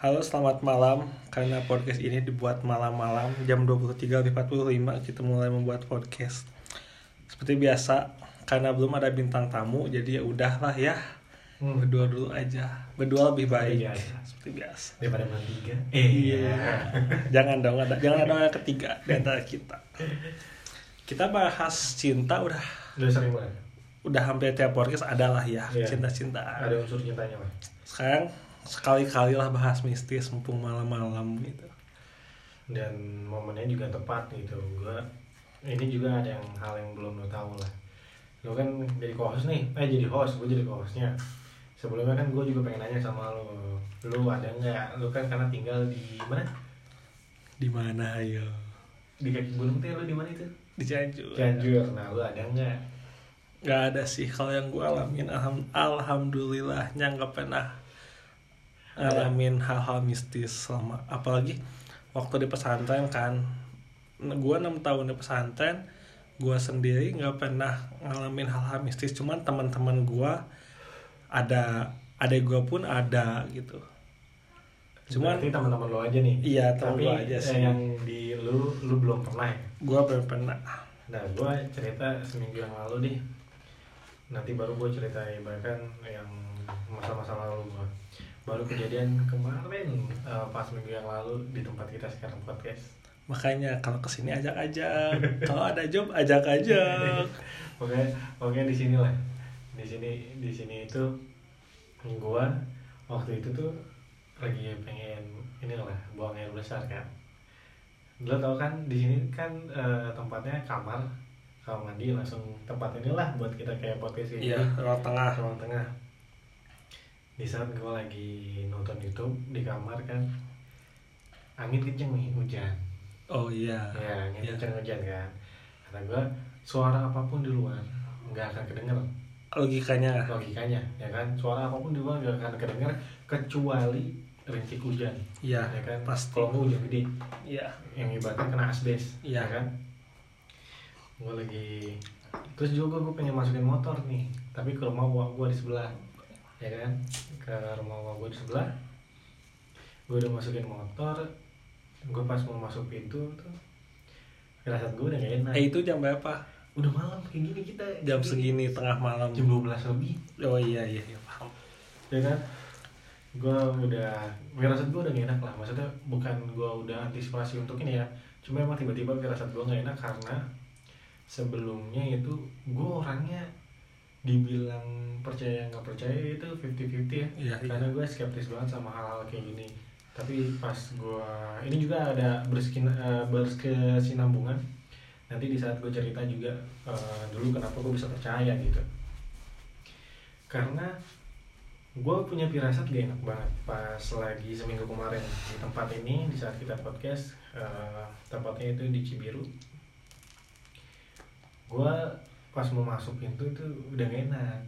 Halo, selamat malam. Karena podcast ini dibuat malam-malam jam 23.45 kita mulai membuat podcast. Seperti biasa, karena belum ada bintang tamu, jadi ya udahlah ya. Hmm. Berdua dulu aja. Berdua lebih baik. biasa. Seperti biasa. daripada bertiga Iya. jangan dong ada jangan ada yang ketiga di antara kita. Kita bahas cinta udah udah sering banget udah hampir tiap podcast adalah ya Iya. cinta-cintaan. ada unsur cintanya lah Sekarang sekali-kali lah bahas mistis mumpung malam-malam gitu. dan momennya juga tepat gitu. Gua ini juga ada yang hal yang belum lo tahu lah. Lo kan jadi co-host nih. Eh jadi host. Gue jadi co-hostnya. Sebelumnya kan gue juga pengen nanya sama lo lo ada nggak? Lo kan karena tinggal di mana? Di mana ayo? di kaki gunung teh lo di mana itu? Di Cianjur. Cianjur. Nah lo ada nggak? Gak ada sih. Kalau yang gue alamin alham, alhamdulillahnya nggak pernah ngalamin hal-hal mistis selama apalagi waktu di pesantren kan. Gue enam tahun di pesantren gue sendiri nggak pernah ngalamin hal-hal mistis. Cuman teman-teman gue ada adek gue pun ada gitu. Cuman Berarti teman-teman lo aja nih? Iya teman tapi gue aja sih. yang di lu lu belum pernah ya? Gue belum pernah. Nah, gue cerita seminggu yang lalu nih. Nanti baru gue cerita bahkan yang masa-masa lalu gue. Baru kejadian kemarin eh, pas minggu yang lalu di tempat kita sekarang podcast. makanya kalau ke sini ajak aja kalau ada job ajak aja Oke, oke di sini lah. Di sini di sini itu gue waktu itu tuh lagi pengen ini lah buang air besar kan. Lo tau kan di sini kan eh, tempatnya kamar kamar mandi langsung tempat inilah buat kita kayak podcast kayak iya ruang tengah ruang tengah di saat gue lagi nonton YouTube di kamar kan angin kenceng nih hujan. Oh iya. Ya angin Iya. kenceng hujan kan. Kata gue suara apa pun di luar nggak akan kedenger. Logikanya. Logikanya ya kan? Suara apa pun di luar nggak akan kedenger kecuali rintik hujan. Iya ya kan? pasti. Kalau hujan gede. Iya. Yang ibaratnya kena asbes Iya. ya kan? Gue lagi terus juga gue pengen masukin motor nih. Tapi ke rumah gue di sebelah ya kan? Ke rumah gue di sebelah. Gue udah masukin motor. Gue pas mau masuk pintu tuh firasat gue udah gak enak. Eh itu jam berapa? Udah malam kayak gini kita. Jam segini tengah malam. Jam 12 lebih. Oh iya iya, iya paham. Ya kan? Gue udah firasat gue udah gak enak lah. Maksudnya bukan gue udah antisipasi untuk ini ya. Cuma emang tiba-tiba firasat gue gak enak karena sebelumnya itu gue orangnya dibilang percaya nggak percaya itu 50-50 ya. Iya iya. Karena gue skeptis banget sama hal-hal kayak gini. Tapi pas gue ini juga ada berskin, eh, berkesinambungan. Nanti di saat gue cerita juga eh, dulu kenapa gue bisa percaya gitu. Karena gue punya firasat gak enak banget pas lagi seminggu kemarin. Di tempat ini di saat kita podcast eh, tempatnya itu di Cibiru. Gue pas mau masuk pintu itu udah gak enak.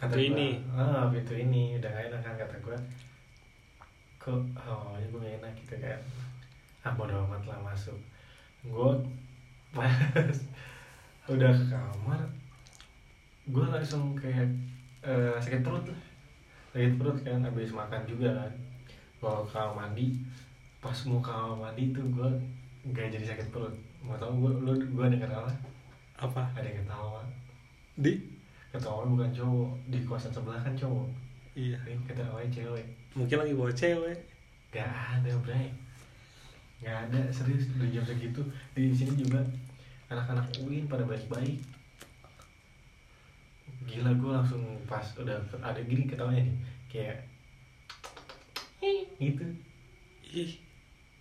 Kata Pintu gua, ini? ah pintu ini udah gak enak kan kata gue kok oh ya gue gak enak gitu kan. Ah bodo amat lah masuk. Gue pas udah ke kamar gue langsung kayak eh, sakit perut lah. Sakit perut kan habis makan juga kan. Bawa ke kamar mandi. Pas mau ke kamar mandi tuh gue gak jadi sakit perut. Mau tau gue lu gue denger apa apa? Ada yang ketawa. Di? Ketawa bukan cowok di kosan sebelah kan cowok. Iya. Ini ketawa cewek. Mungkin lagi bawa cewek. Gak ada bray gak ada serius di jam segitu. Di sini juga anak-anak UIN pada baik-baik. Gila gue langsung pas udah ada gini ketawanya nih. Kayak gitu. Ih.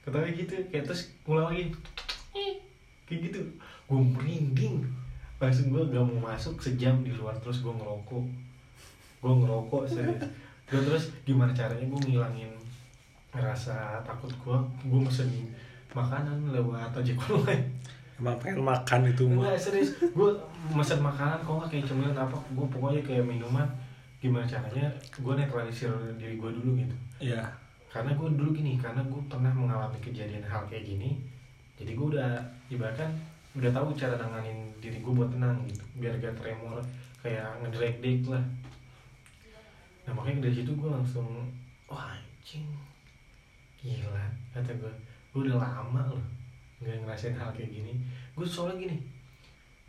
Ketawa gitu kayak terus ngulang lagi. Kayak gitu gue merinding. Langsung gue gak mau masuk sejam di luar terus gue ngerokok. Gue ngerokok serius. Gue terus gimana caranya gue ngilangin rasa takut gue gue mesen makanan lewat ojek online. Emang pengen makan itu mah serius. Gue mesen makanan kok nggak kayak cemilan apa? Gue pokoknya kayak minuman. Gimana caranya gue netralisir diri gue dulu gitu. Iya. Karena gue dulu gini karena gue pernah mengalami kejadian hal kayak gini jadi gue udah ibaratkan udah tahu cara nanganin diri gue buat tenang gitu biar gak tremor kayak ngedrag dik lah. Nah makanya dari situ gue langsung wah anjing gila kata gue gue udah lama loh nggak ngerasain hal kayak gini. Gue soalnya gini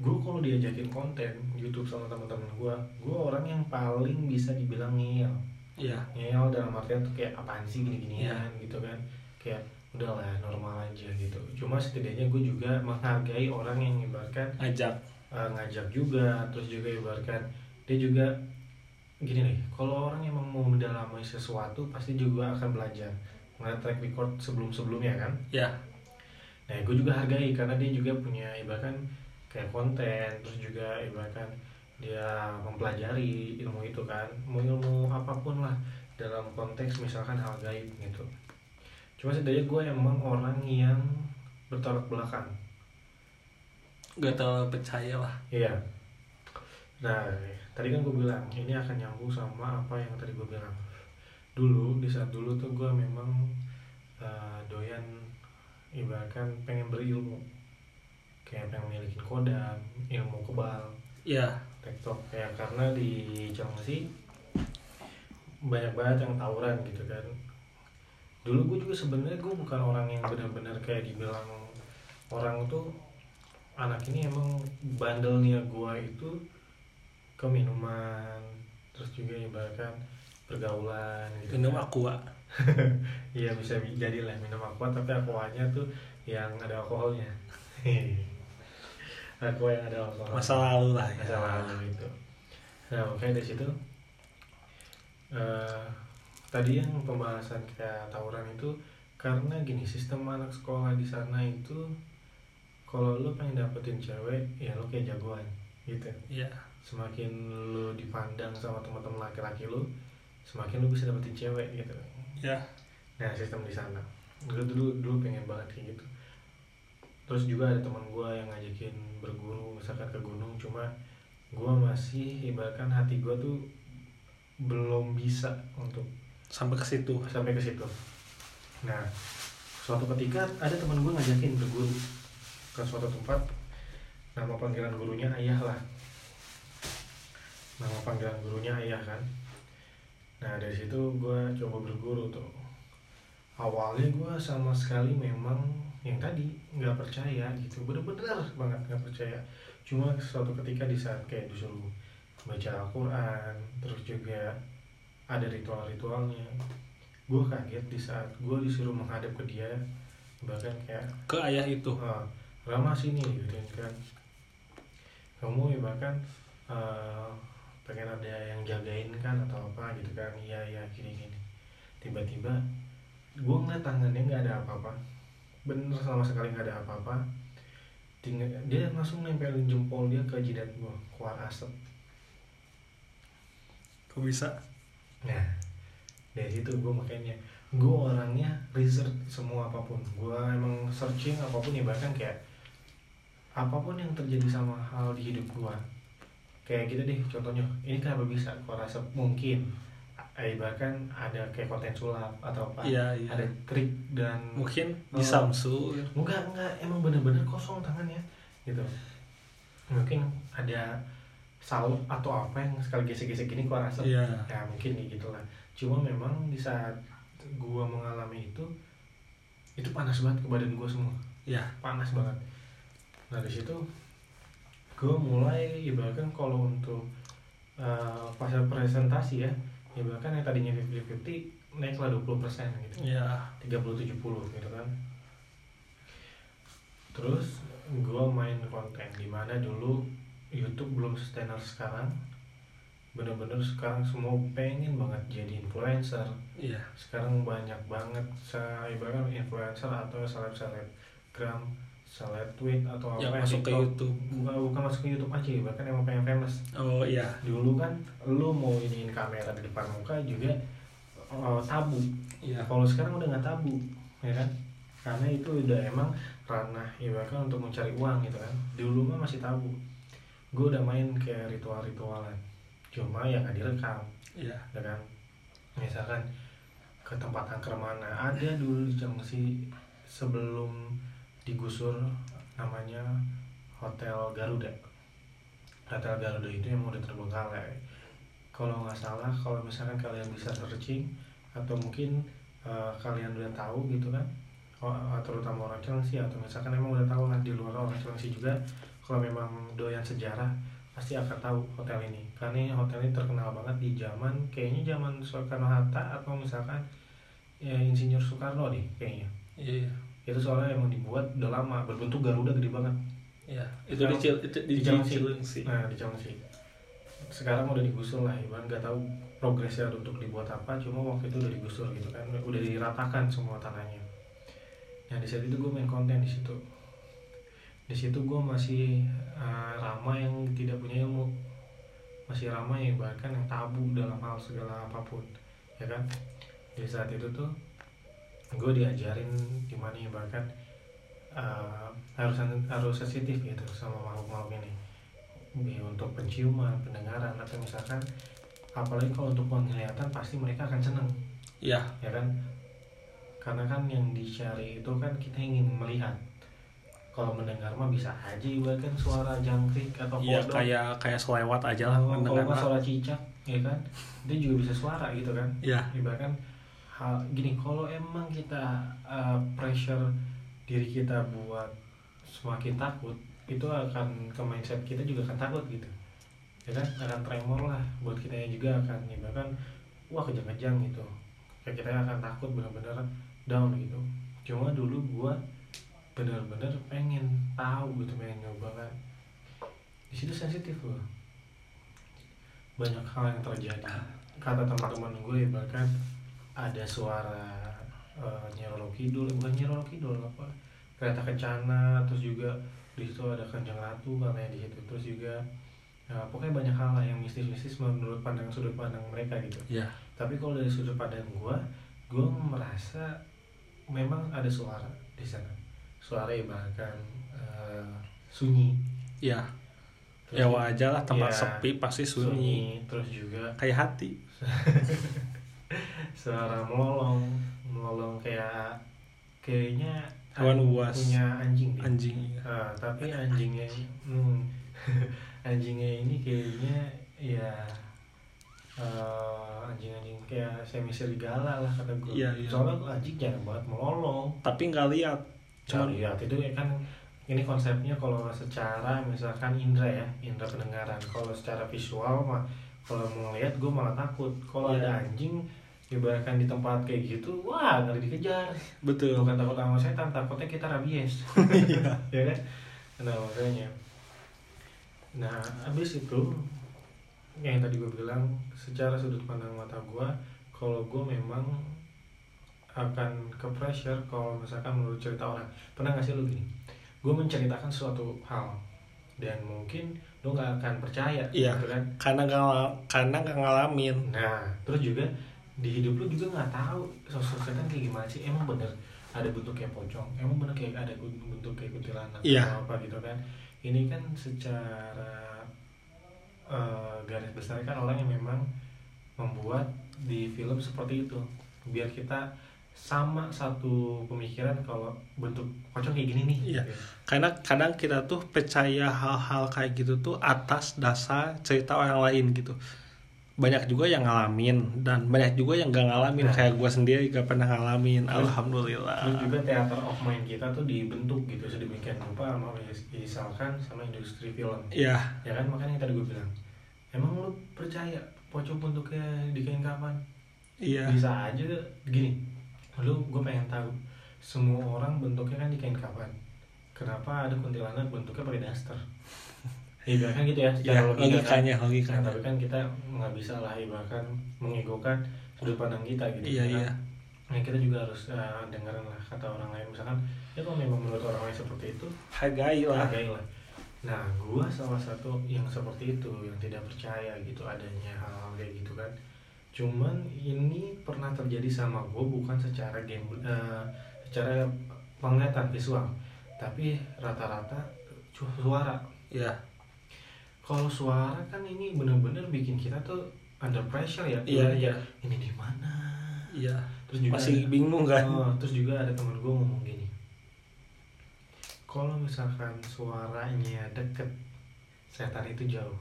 gue kalau diajakin konten YouTube sama teman-teman gue gue orang yang paling bisa dibilang ngeyel. Iya. Ngeyel dalam artian tuh kayak apaan sih gini-ginian Iya. gitu kan. Kayak udahlah normal aja gitu. Cuma setidaknya gue juga menghargai orang yang ibaratkan ngajak. uh, ngajak juga terus juga ibaratkan dia juga gini nih kalau orang emang mau mendalami sesuatu pasti juga akan belajar ngeliat track record sebelum sebelumnya kan? Ya nah gue juga hargai karena dia juga punya ibaratkan kayak konten terus juga ibaratkan dia mempelajari ilmu itu kan mau ilmu apa pun lah dalam konteks misalkan hal gaib gitu cuma setidaknya gue emang orang yang bertolak belakang gak terlalu percaya lah Iya. Nah, tadi kan gue bilang ini akan nyambung sama apa yang tadi gue bilang. Dulu di saat dulu tuh gue memang uh, doyan ibaratkan pengen berilmu, kayak pengen milikin kodam, ilmu kebal, ya tektok kayak karena di Cilengsi banyak banget yang tawuran gitu kan. Dulu gue juga sebenarnya gue bukan orang yang benar-benar kayak dibilang orang tuh anak ini emang bandelnya gua itu ke minuman terus juga ibaratkan pergaulan gitu minum kan. aqua. Iya bisa jadi lah minum aqua tapi aquanya tuh yang ada alkoholnya. Aqua yang ada alkohol masa lalu lah ya. Masa lalu itu. Nah oke dari situ eh, tadi yang pembahasan kayak tawuran itu karena gini sistem anak sekolah di sana itu kalau lu pengen dapetin cewek ya lu kayak jagoan gitu. Ya semakin lu dipandang sama teman-teman laki-laki lu semakin lu bisa dapetin cewek gitu. Ya nah sistem di sana. Gue dulu dulu pengen banget kayak gitu. Terus juga ada teman gue yang ngajakin berguru misalkan ke gunung cuma gue masih ibaratkan hati gue tuh belum bisa untuk sampai ke situ sampai ke situ. Nah suatu ketika ada teman gue ngajakin berguru ke suatu tempat nama panggilan gurunya ayah lah. Nama panggilan gurunya ayah kan. Nah dari situ gue coba berguru tuh. Awalnya gue sama sekali memang yang tadi nggak percaya gitu. Bener-bener banget nggak percaya. Cuma suatu ketika di saat kayak disuruh baca Al-Quran terus juga ada ritual-ritualnya. Gue kaget di saat gue disuruh menghadap ke dia bahkan kayak ke ayah itu? Ah, Rama sini gitu kan. Kamu ya bahkan eh, pengen ada yang jagain kan atau apa gitu kan. Iya iya gini gini. Tiba-tiba gue ngeliat tangannya nggak ada apa-apa. Bener sama sekali nggak ada apa-apa. Tinggal, dia langsung nempelin jempol dia ke jidat gue keluar asap. Kok bisa Nah, dari situ gue makanya gue orangnya research semua apa pun. Gue emang searching apa pun ya bahkan kayak apa pun yang terjadi sama hal di hidup gue. Kayak gitu deh contohnya. Ini kenapa bisa? Gue rasa mungkin eh, bahkan ada kayak konten sulap atau apa. iya iya Ada trik dan mungkin di Oh. Samsu enggak enggak emang bener-bener kosong tangannya gitu. Mungkin ada salep atau apa yang sekali gesek-gesek gini gua rasa. Iya. Ya mungkin nih gitu lah cuma memang di saat gua mengalami itu itu panas banget ke badan gua semua. Iya. Panas banget. Nah di situ gua mulai ibaratkan kalau untuk eh, pas presentasi ya ibaratkan yang tadinya 50-50 naiklah 20% gitu. Iya. 30-70 gitu kan. Terus gue main konten. Di mana dulu YouTube belum setenar sekarang. Bener-bener sekarang semua pengen banget jadi influencer. Iya. Sekarang banyak banget saya ibaratnya influencer atau seleb selebgram seleb tweet atau yang apa masuk ke. YouTube. Bukan bukan masuk ke YouTube aja bahkan emang pengen famous. Oh iya. Dulu kan lu mau iniin kamera di depan muka juga eh, tabu. Iya. Kalau sekarang udah nggak tabu ya kan? Karena itu udah emang ranah ibaratkan untuk mencari uang gitu kan. Dulu mah masih tabu gue udah main kayak ritual-ritualan. Cuma yang nggak direkam. Iya. Ya kan? Misalkan ke tempat angker mana ada dulu di Cilengsi sebelum digusur namanya Hotel Garuda. Hotel Garuda itu yang udah terbengkalai. Kalau nggak salah kalau misalkan kalian bisa searching atau mungkin eh, kalian udah tahu gitu kan terutama orang Chelsea atau misalkan emang udah tahu lah di luar orang Chelsea juga kalau memang doyan sejarah pasti akan tahu hotel ini. Karena ini hotel ini terkenal banget di zaman kayaknya zaman Soekarno Hatta atau misalkan ya Insinyur Soekarno deh kayaknya. Iya. Itu soalnya emang dibuat udah lama berbentuk Garuda gede banget. Iya. Itu di Cil itu di Di Cilengsi. Cilengsi. Nah di Chelsea sekarang udah digusur lah Iwan. Nggak tahu progresnya untuk dibuat apa cuma waktu itu udah digusur gitu kan. Udah diratakan semua tanahnya. Nah di saat itu gue main konten di situ di situ gue masih eh, Rama yang tidak punya ilmu. Masih Rama yang bahkan yang tabu dalam hal segala apa pun ya kan? Di saat itu tuh gue diajarin gimana ya bahkan eh, harus harus sensitif gitu sama makhluk-makhluk ini. Ya, untuk penciuman, pendengaran atau misalkan apalagi kalau untuk penglihatan pasti mereka akan seneng. Iya. Ya kan? Karena kan yang dicari itu kan kita ingin melihat kalau mendengar mah bisa aja ibaratkan suara jangkrik atau iya kodok. kayak kayak selewat aja lah Oh, kalau mendengar nggak suara cicak ya kan? Itu juga bisa suara gitu kan? Iya. Ibaratkan hal gini kalau emang kita uh, pressure diri kita buat semakin takut itu akan ke mindset kita juga akan takut gitu. Ya kan? Akan tremor lah buat kita yang juga akan ya bahkan wah kejang-kejang gitu. Kayak kita akan takut benar-benar down gitu. Cuma dulu gua benar-benar pengen tahu gitu pengen nyoba kan di situ sensitif gua banyak hal yang terjadi. Kata teman-teman gue bahkan ada suara uh, nyerolo kidul bukan nyerolo kidul apa kereta kencana terus juga di situ ada kanjeng ratu katanya di situ. Terus juga ya, pokoknya banyak hal lah yang mistis-mistis menurut pandang sudut pandang mereka gitu. Iya. Tapi kalau dari sudut pandang gue gue merasa memang ada suara di sana suara ibaratkan eh, sunyi. Iya. Terus ya wajar lah tempat Iya, sepi pasti sunyi. terus juga kayak hati. Suara melolong melolong kayak kayaknya Hewan an- buas. punya anjing deh. anjing Ah, tapi anjingnya hmm, anjingnya ini kayaknya ya eh, anjing-anjing kayak semi serigala lah kata gue Iya, iya. soalnya anjing jarang banget melolong. Tapi nggak lihat lihat. Itu ya kan ini konsepnya kalau secara misalkan indra ya indra pendengaran. Kalau secara visual mah kalau mau ngeliat gue malah takut. Kalau Iya. ada anjing ibaratkan di tempat kayak gitu wah ngeri dikejar. Betul. Bukan takut sama setan takutnya kita rabies. Iya. Ya kan? Nah makanya. Nah abis itu yang tadi gue bilang secara sudut pandang mata gue kalau gue memang akan ke pressure kalau misalkan menurut cerita orang pernah nggak sih lu gini gue menceritakan suatu hal dan mungkin lu nggak akan percaya Iya. gitu kan karena ngala- karena nggak ngalamin Nah, terus juga di hidup lu juga nggak tahu sosok setan kayak gimana sih. Emang bener ada bentuk kayak pocong, emang bener kayak ada bentuk kayak kuntilanak Iya. atau apa gitu kan. Ini kan secara eh, garis besar kan orang yang memang membuat di film seperti itu biar kita sama satu pemikiran kalau bentuk pocong kayak gini nih. Iya. gitu. karena kadang kita tuh percaya hal-hal kayak gitu tuh atas dasar cerita orang lain gitu banyak juga yang ngalamin dan banyak juga yang gak ngalamin Nah. kayak gue sendiri gak pernah ngalamin Terus- alhamdulillah Terus juga teater of mind kita tuh dibentuk gitu sedemikian rupa sama misalkan sama industri film. ya ya kan makanya yang tadi gue bilang emang lu percaya pocong bentuknya di kain kapan iya bisa aja gini lu gue pengen tahu semua orang bentuknya kan di kain kapan? Kenapa ada kuntilanak bentuknya pakai daster? Ya gitu ya ya secara logika kan. logikanya Nah, logikanya tapi kan kita nggak bisa lah bahkan mengegokan sudut pandang kita gitu iya kan. iya. Nah, kita juga harus eh, dengerin lah kata orang lain. Misalkan ya kalau memang menurut orang lain seperti itu hargai lah. hargai lah. Nah gua salah satu yang seperti itu yang tidak percaya gitu adanya hal-hal kayak gitu kan cuman ini pernah terjadi sama gua bukan secara game eh, secara penglihatan visual. Tapi rata-rata suara. Ya kalau suara kan ini bener-bener bikin kita tuh under pressure ya iya iya. ini di mana? Iya. Terus juga masih ada- bingung kan? Oh, terus juga ada temen gue ngomong gini. Kalau misalkan suaranya deket setan itu jauh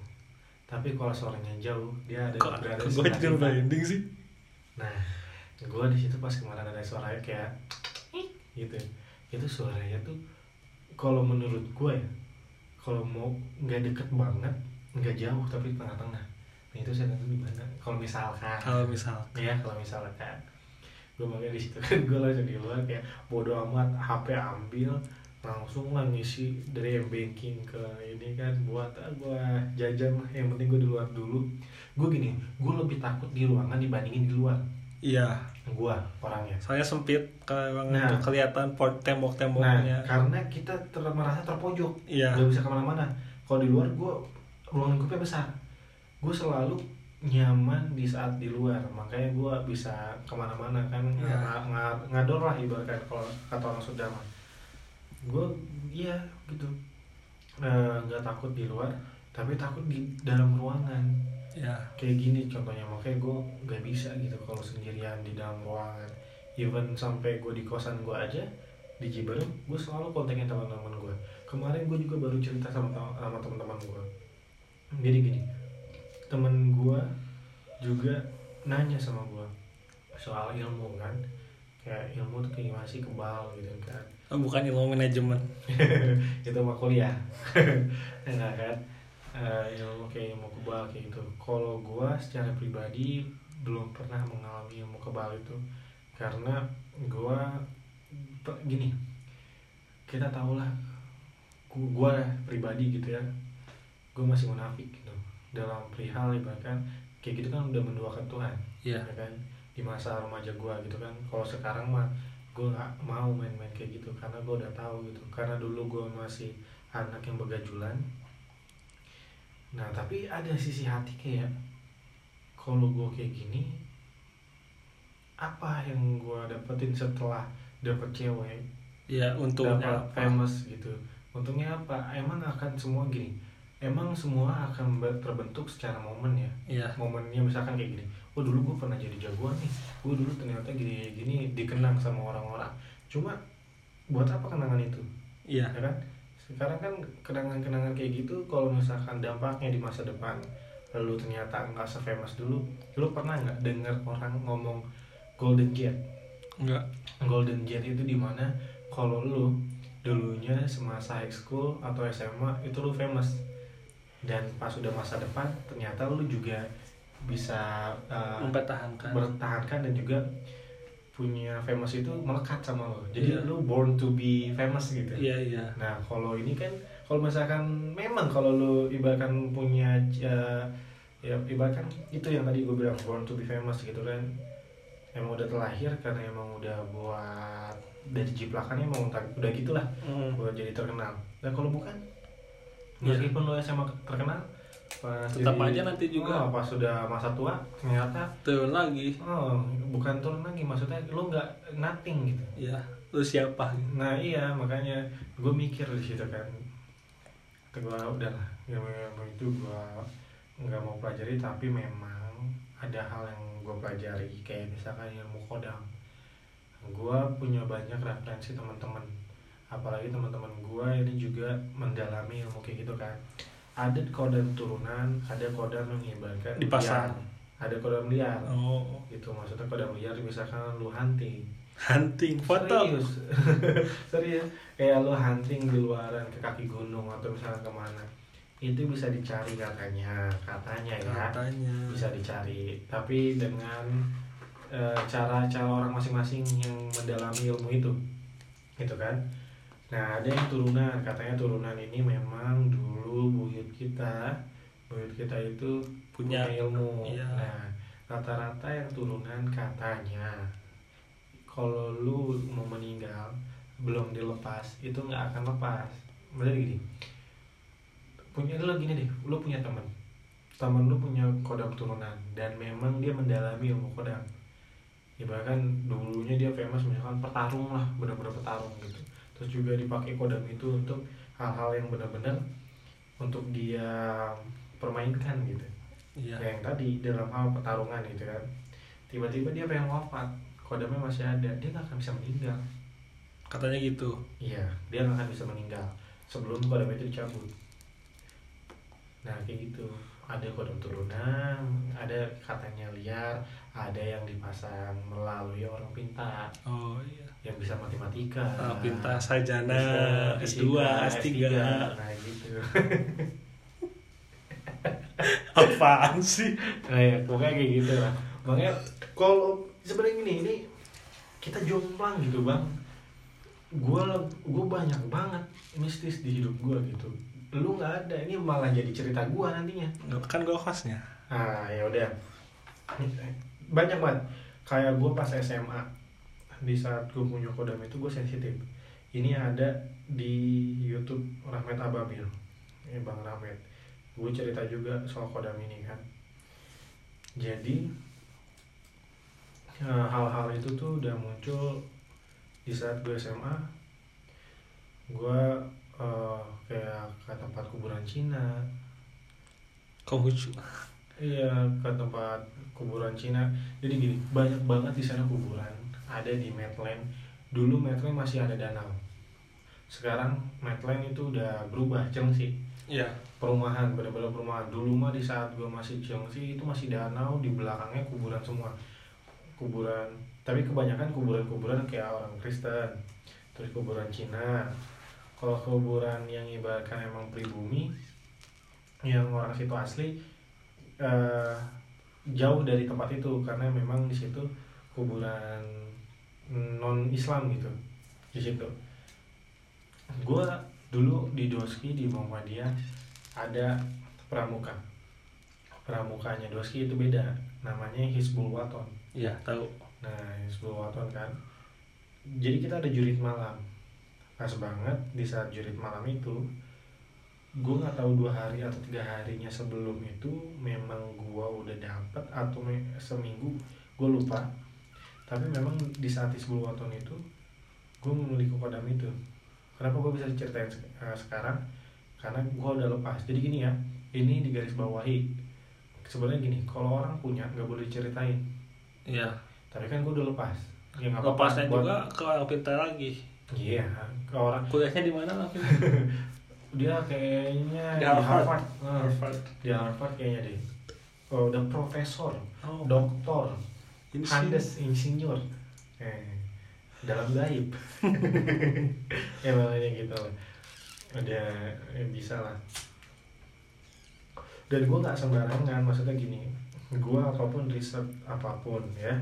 tapi kalau suaranya jauh dia ada kok berada gue di sebelah jadi sih? Nah gue di situ pas kemarin ada suaranya kayak gitu. Itu suaranya tuh kalau menurut gue ya kalau mau nggak deket banget nggak jauh tapi tengah-tengah. Nah itu saya di mana? Kalau misalkan. Kalau misal ya kalau misalkan. Gue makanya di situ kan gue langsung di luar kayak bodo amat HP ambil langsung lah ngisi dari m banking ke ini kan buat ah, gue jajan lah. Yang penting gue di luar dulu. Gue gini gue lebih takut di ruangan dibandingin di luar. Iya. Gue orangnya. Soalnya sempit kalau Nah. kelihatan por- nah tembok-temboknya karena kita ter merasa terpojok. Iya. Nggak bisa ke mana-mana. Kalau di luar gue ruangan gue besar. Gue selalu nyaman di saat di luar. Makanya gue bisa ke mana-mana kan. Ya. nga- nga- ngador lah ibaratkan kalau kata orang Sunda mah gue iya gitu. Eh, nggak takut di luar tapi takut di dalam ruangan. Iya kayak gini contohnya makanya gue nggak bisa gitu kalau sendirian di dalam ruangan. Even sampai gue di kosan gue aja di Ciberem gue selalu kontekin teman-teman gue kemarin gue juga baru cerita sama sama teman-teman gue jadi gini temen gue juga nanya sama gue soal ilmu kan. Kayak ilmu tuh kayak gimana sih kebal gitu kan bukan ilmu manajemen. Itu mah kuliah. Enggak kan? Eh, ilmu kayak ilmu kebal kayak gitu. Kalau gua secara pribadi belum pernah mengalami ilmu kebal itu. Karena gua pe- gini kita tahu lah gu- gua pribadi gitu ya. Gua masih munafik gitu. Dalam perihal ibaratkan kayak gitu kan udah menduakan Tuhan iya. ya kan? Di masa remaja gua gitu kan. Kalau sekarang mah gue nggak mau main-main kayak gitu karena gue udah tahu gitu. Karena dulu gue masih anak yang begajulan. Nah tapi ada sisi hati kayak kalau gue kayak gini apa yang gue dapetin setelah dapet cewek iya untungnya apa? famous gitu. Untungnya apa? Emang akan semua gini? Emang semua akan terbentuk secara momen ya? Iya. Momennya misalkan kayak gini oh dulu gue pernah jadi jagoan nih. Gue dulu ternyata gini gini dikenang sama orang-orang. Cuma buat apa kenangan itu? Iya. Ya kan? Sekarang kan kenangan-kenangan kayak gitu kalau misalkan dampaknya di masa depan lalu ternyata nggak se-famous dulu lu pernah nggak dengar orang ngomong golden jet enggak golden jet itu di mana kalau lu dulunya semasa high school atau SMA itu lu famous. Dan pas udah masa depan ternyata lu juga bisa uh, mempertahankan bertahankan dan juga punya famous itu melekat sama lo jadi Iya. lu born to be famous gitu iya iya nah kalau ini kan kalau misalkan memang kalau lu ibaratkan punya uh, ya ibaratkan itu yang tadi gue bilang born to be famous gitu kan emang udah terlahir karena emang udah buat dari jiplakannya emang udah udah gitulah Mm. buat jadi terkenal dan kalau bukan Iya. meskipun lo SMA terkenal pas Tetap jadi- aja nanti juga. oh, pas sudah masa tua ternyata turun lagi. Oh bukan turun lagi maksudnya lo nggak nothing gitu. Iya lu siapa gitu? Nah iya makanya gue mikir di situ kan. Gue udah lah yang yang itu gue nggak mau pelajari tapi memang ada hal yang gue pelajari kayak misalkan ilmu kodam. Gue punya banyak referensi teman-teman apalagi teman-teman gue ini juga mendalami ilmu kayak gitu kan ada kodam turunan ada kodam yang ibaratkan Dipasang. liar. ada kodam liar oh itu maksudnya kodam liar misalkan lu hunting hunting foto Serius. Serius. Kayak lo hunting di luaran ke kaki gunung atau misalnya ke mana. Itu bisa dicari katanya, katanya ya. katanya Bisa dicari. Tapi dengan eh, cara-cara orang masing-masing yang mendalami ilmu itu. Gitu kan. Nah, ada yang turunan. Katanya turunan ini memang dulu buyut kita, buyut kita itu punya punya ilmu. iya. Nah, rata-rata yang turunan katanya kalau lu mau meninggal belum dilepas itu nggak akan lepas. Maksudnya gini, punya lu gini deh, lu punya teman, teman lu punya kodam turunan dan memang dia mendalami ilmu kodam. Ibaratkan dulunya dia famous misalkan petarung lah, benar-benar petarung gitu. Terus juga dipakai kodam itu untuk hal-hal yang benar-benar untuk dia permainkan gitu. Iya. Yang tadi dalam hal pertarungan gitu kan. Tiba-tiba dia pengen wafat kodamnya masih ada dia nggak akan bisa meninggal. Katanya gitu. Iya dia nggak akan bisa meninggal sebelum kodam itu dicabut. Nah kayak gitu. Ada kodam turunan ada katanya liar ada yang dipasang melalui orang pintar oh iya. Yang bisa matematika. Ah, pinta sajana bisa S2 S3 nah gitu. Apaan sih? Nah ya pokoknya kayak gitu lah. Makanya kalau sebenarnya gini ini kita jomplang gitu bang. Gue gue banyak banget mistis di hidup gue gitu. Lu nggak ada ini malah jadi cerita gue nantinya. Kan gue hostnya. Ah ya udah banyak banget. Kayak gue pas SMA di saat gue punya kodam itu gue sensitif. Ini ada di YouTube Rahmat Ababil. Ini Bang Rahmat. Gue cerita juga soal kodam ini kan. Jadi eh, hal-hal itu tuh udah muncul di saat gue SMA gue eh, kayak ke tempat kuburan Cina. Konghucu Iya ke tempat kuburan Cina. Jadi gini, banyak banget di sana kuburan. Ada di Medland. Dulu Medland masih ada danau. Sekarang Medland itu udah berubah sih. iya Perumahan, bener-bener perumahan. Dulu mah di saat gue masih sih itu masih danau, di belakangnya kuburan semua. Kuburan, tapi kebanyakan kuburan-kuburan kayak orang Kristen. Terus kuburan Cina. Kalau kuburan yang ibaratkan emang pribumi, yang orang situ asli eh, jauh dari tempat itu karena memang di situ kuburan non Islam gitu di situ. Gue dulu di Doski di Muhammadiyah ada pramuka. Pramukanya Doski itu beda, namanya Hizbul Waton. iya tahu Nah, Hizbul Waton kan. Jadi kita ada jurit malam. Pas banget di saat jurit malam itu, gue nggak tahu dua hari atau tiga harinya sebelum itu memang gue udah dapet atau me- seminggu gue lupa. Tapi memang di saat Hizbul Waton itu, gue memiliki kodam itu. Kenapa gue bisa ceritain eh, sekarang? Karena gue udah lepas. Jadi gini ya, ini di garis bawahi. Sebenarnya gini, kalau orang punya nggak boleh diceritain iya tapi kan gue udah lepas ya lepasnya buat- juga ke orang pintar lagi iya ke orang kuliahnya di mana dia kayaknya Di Harvard. Nah, Harvard. di Harvard kayaknya deh. Oh, udah profesor oh. doktor ini sih Andes insinyur. Eh, dalam gaib. Ya makanya gitu. Lah udah ya bisa lah. Dan gue nggak sembarangan maksudnya gini. Gue apa pun riset apa pun ya.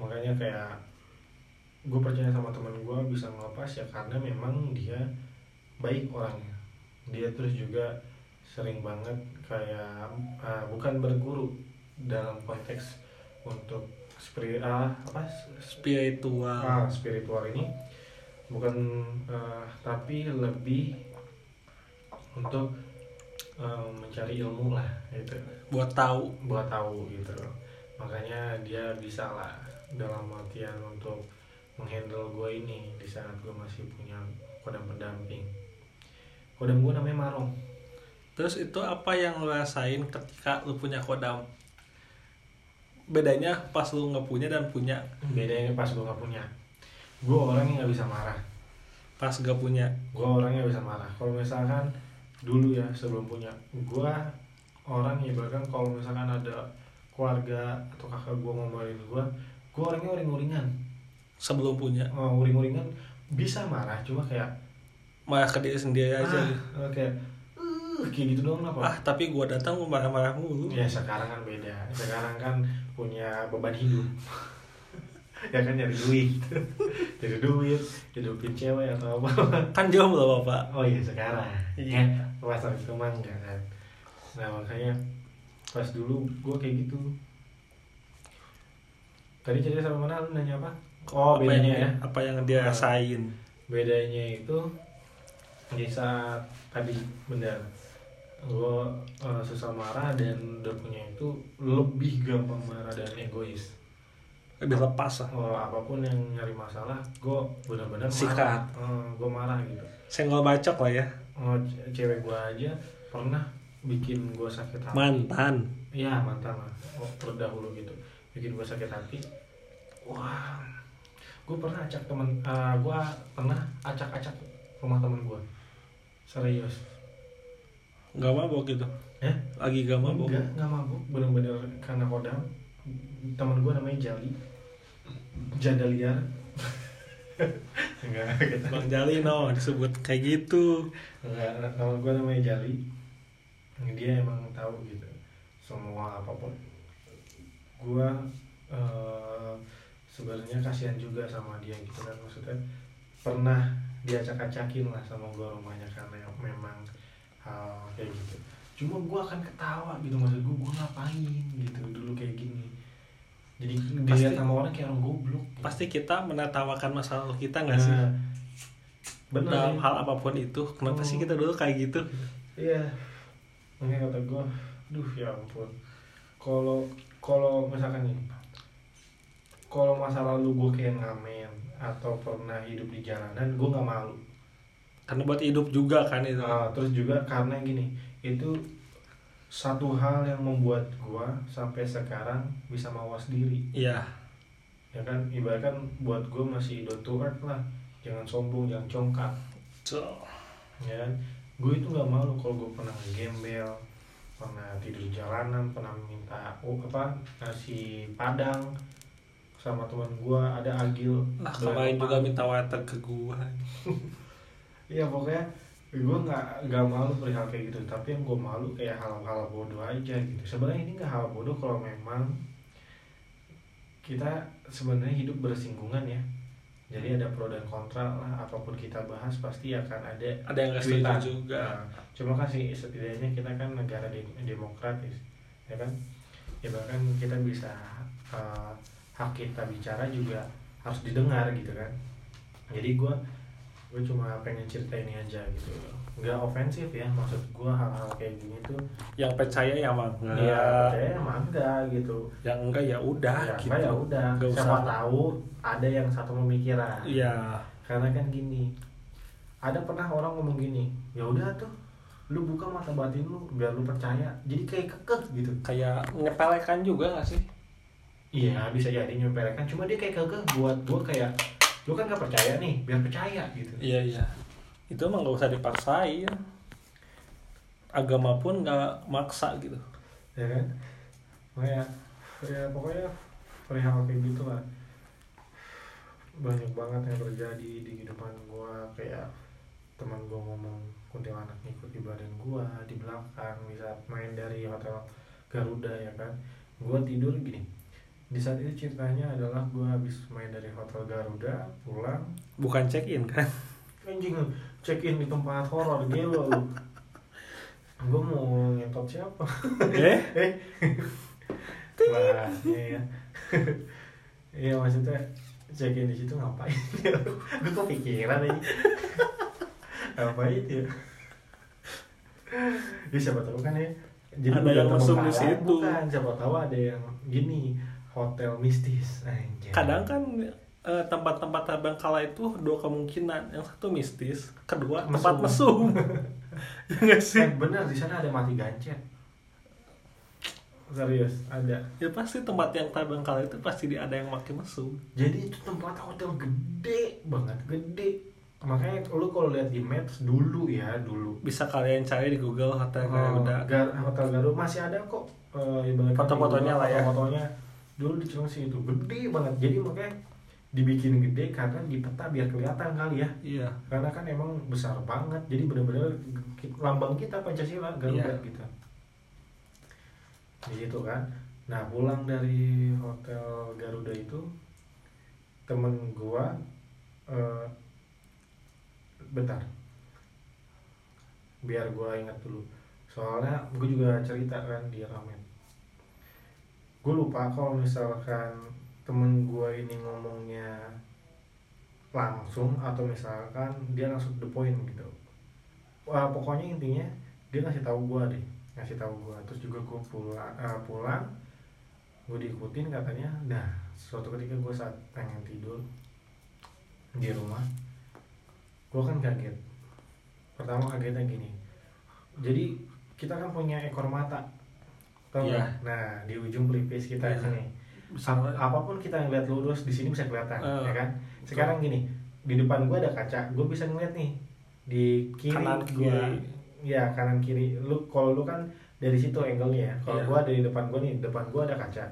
Makanya kayak gue percaya sama teman gue bisa ngelepas ya karena memang dia baik orangnya. Dia terus juga sering banget kayak ah, bukan berguru dalam konteks untuk spirit ah, apa? Spiritual. Ah, spiritual ini bukan eh, tapi lebih untuk eh, mencari ilmu lah gitu. Buat tahu. Buat tahu gitu. Makanya dia bisa lah dalam artian untuk menghandle gue ini di saat gue masih punya kodam pendamping kodam gue namanya Marong. Terus itu apa yang lo rasain ketika lu punya kodam? Bedanya pas lu nggak punya dan punya. Bedanya pas gue nggak punya. Gue orangnya nggak bisa marah. Pas gak punya. Gue orangnya bisa marah. Kalau misalkan dulu ya sebelum punya. Gue orang ya bahkan kalau misalkan ada keluarga atau kakak gue ngomongin gue gue orangnya uring-uringan. Sebelum punya. Oh, uring-uringan bisa marah cuma kayak malah ke diri sendiri aja. gitu. ah, kayak uh, kayak gitu doang apa ah tapi gua datang gua marah-marah mulu. Ya sekarang kan beda. Sekarang kan punya beban hidup. Ya kan nyari duit. Nyari duit hidupin cewek atau apa. Kan jomblo bapak. Oh iya sekarang. Iya. ya pas itu mah enggak kan. Nah makanya pas dulu gue kayak gitu. Tadi cerita sama mana lu nanya apa? Oh apa bedanya yang, ya. apa yang dia Ah. rasain? Bedanya itu di saat tadi benar gue uh, susah marah dan udah punya itu lebih gampang marah dan egois. Lebih lepas lah. Oh, apa pun yang nyari masalah gue benar-benar Sikat. marah gue marah gitu. Senggol bacok lah ya. Oh, ce- cewek gue aja pernah bikin gue sakit hati. Mantan. Iya mantan lah. Oh, terdahulu gitu. Bikin gue sakit hati. Wah. Gue pernah acak temen uh, gue pernah acak-acak rumah temen gue serius? Nggak mabok gitu. Ya lagi gak mabok. Enggak nggak mabuk bener-bener karena kodam. Teman gue namanya Jali. Jadaliar enggak gitu. Bang Jali no disebut kayak gitu. Enggak teman gue namanya Jali. Dia emang tahu gitu semua apa pun. Gue eh, sebenarnya kasihan juga sama dia gitu kan. Maksudnya pernah diacak-acakin lah sama gue rumahnya karena memang hal kayak gitu cuma gue akan ketawa gitu maksud gue gue ngapain gitu dulu kayak gini jadi dilihat sama orang kayak orang goblok gitu. pasti kita menertawakan masa lalu kita nggak sih Nah, bener dalam sih. hal apa pun itu kenapa Oh. sih kita dulu kayak gitu Iya. Makanya kata gue, duh ya ampun. Kalau kalau misalkan nih, kalau masa lalu gue kayak ngamen atau pernah hidup di jalanan, gue nggak malu. karena buat hidup juga kan itu Nah, terus juga karena gini, itu satu hal yang membuat gue sampai sekarang bisa mawas diri. iya Ya kan, ibaratkan buat gue masih down to earth lah. Jangan sombong, jangan congkak. so, ya kan gue itu nggak malu kalau gue pernah gembel pernah tidur jalanan pernah minta oh apa nasi padang sama teman gue ada agil. Nah kemarin juga minta water ke gua. Iya pokoknya gue nggak nggak malu perihal kayak gitu. Tapi yang gue malu kayak hal-hal bodoh aja gitu. Sebenarnya ini nggak hal bodoh kalau memang kita sebenarnya hidup bersinggungan ya. Jadi ada pro dan kontra lah. Apa pun kita bahas pasti akan ada ada yang nggak setuju juga. Nah, cuma kan sih setidaknya kita kan negara dem- demokratis ya kan? Ya bahkan kita bisa eh, hak kita bicara juga harus didengar gitu kan. Jadi gue gue cuma pengen cerita ini aja gitu. Nggak ofensif ya maksud gue hal-hal kayak gini tuh. Yang percaya ya mah ya percaya emang enggak gitu. Yang enggak ya udah ya gitu. ya udah. Siapa usah. tahu ada yang satu pemikiran. Iya. Karena kan gini ada pernah orang ngomong gini ya udah tuh lu buka mata batin lu biar lu percaya. Jadi kayak kekeh gitu. Kayak nyepelekan juga nggak sih iya. Bisa jadi nyepelekan. Cuma dia kayak kekeh buat gua kayak lu kan gak percaya nih biar percaya gitu. Iya iya. Itu emang nggak usah dipaksain. Agama pun nggak maksa gitu. Ya kan? Makanya ya pokoknya perihal kayak gitu lah. Banyak banget yang terjadi di kehidupan gua. Kayak teman gua ngomong kuntilanak ngikut di badan gua di belakang bisa main dari hotel Garuda ya kan? Gua tidur gini di saat itu ceritanya adalah gua habis main dari hotel Garuda pulang bukan check in kan anjing check in di tempat horor gelo gua mau ngentot siapa eh eh Wah, iya ya. Iya maksudnya check in di situ ngapain? Gue kepikiran aja. ngapain ya? Ya siapa tahu kan ya. Ada udah yang mesum di situ. Bukan, siapa tahu ada yang gini hotel mistis. Anjay. kadang kan eh, tempat-tempat terbengkalai itu dua kemungkinan yang satu mistis kedua Mesum. tempat mesum ya nggak sih Eh, benar di sana ada mati gancet. Serius, ada. ya pasti tempat yang terbengkalai itu pasti ada yang makin mesum Jadi itu tempat hotel gede banget, gede. Makanya lu kalau lihat di maps dulu ya, dulu. bisa kalian cari di Google hotel Oh, udah Gar- hotel Garuda masih ada kok. ibaratnya Foto-fotonya lah ya. Foto-fotonya dulu di Cilengsi itu gede banget. Jadi makanya dibikin gede karena di peta biar kelihatan kali ya. iya Karena kan emang besar banget. Jadi benar-benar lambang kita Pancasila Garuda Iya. gitu. Di situ kan. Nah, pulang dari hotel Garuda itu temen gua eh, bentar. Biar gua ingat dulu. Soalnya gue juga cerita kan di ramen. Gue lupa kalau misalkan temen gua ini ngomongnya langsung atau misalkan dia langsung the point gitu. Wah, pokoknya intinya dia ngasih tahu gua deh, ngasih tahu gua. Terus juga gua pulang, eh, pulang, gue diikutin katanya. Nah, suatu ketika gue saat pengen tidur di rumah, gue kan kaget. Pertama kagetnya gini, jadi kita kan punya ekor mata, tau Iya. nggak? Nah, di ujung pelipis kita Iya. sini. Ap- apa pun kita ngeliat lurus di sini bisa kelihatan, Eh, ya kan? Sekarang gini, di depan gue ada kaca, gue bisa ngeliat nih di kiri Kanan, ya kanan kiri. Lu kalau lu kan dari situ angle-nya ya. Kalau Iya. gua dari depan gua nih, depan gua ada kaca.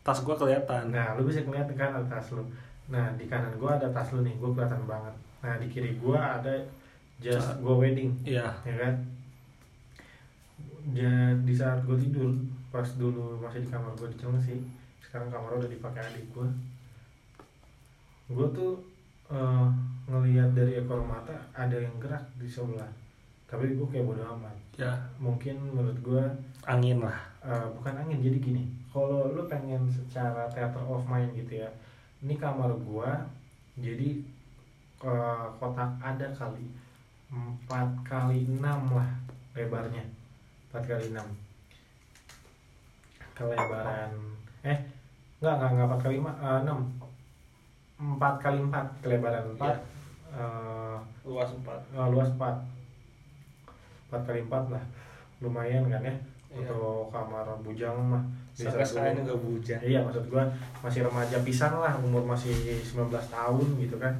tas gua kelihatan Nah, lu bisa ngeliat kan ada tas lu. Nah, di kanan gua ada tas lu nih, gua kelihatan banget. Nah, di kiri gua ada jas Ah. gua wedding, iya ya kan? Di saat gua tidur, pas dulu masih di kamar gua di Chelsea, sekarang kamar udah dipakai adik gua. Gua tuh eh, ngelihat dari ekor mata ada yang gerak di sebelah. Tapi gua kayak bodo amat. ya Mungkin menurut gua angin lah Eh, bukan angin jadi gini kalau lu pengen secara theater of mind gitu ya ini kamar gua jadi eh, kotak ada kali empat kali enam lah lebarnya empat kali enam kelebaran. Eh enggak enggak enggak empat kali lima eh, enam. Empat kali empat kelebaran empat. Eh, luas empat. eh, luas empat. Empat kali empat lah. Lumayan kan ya Iya. untuk kamar bujang mah. Bisa sampai sekarang juga bujang. Iya maksud gua masih remaja pisan lah umur masih 19 tahun gitu kan.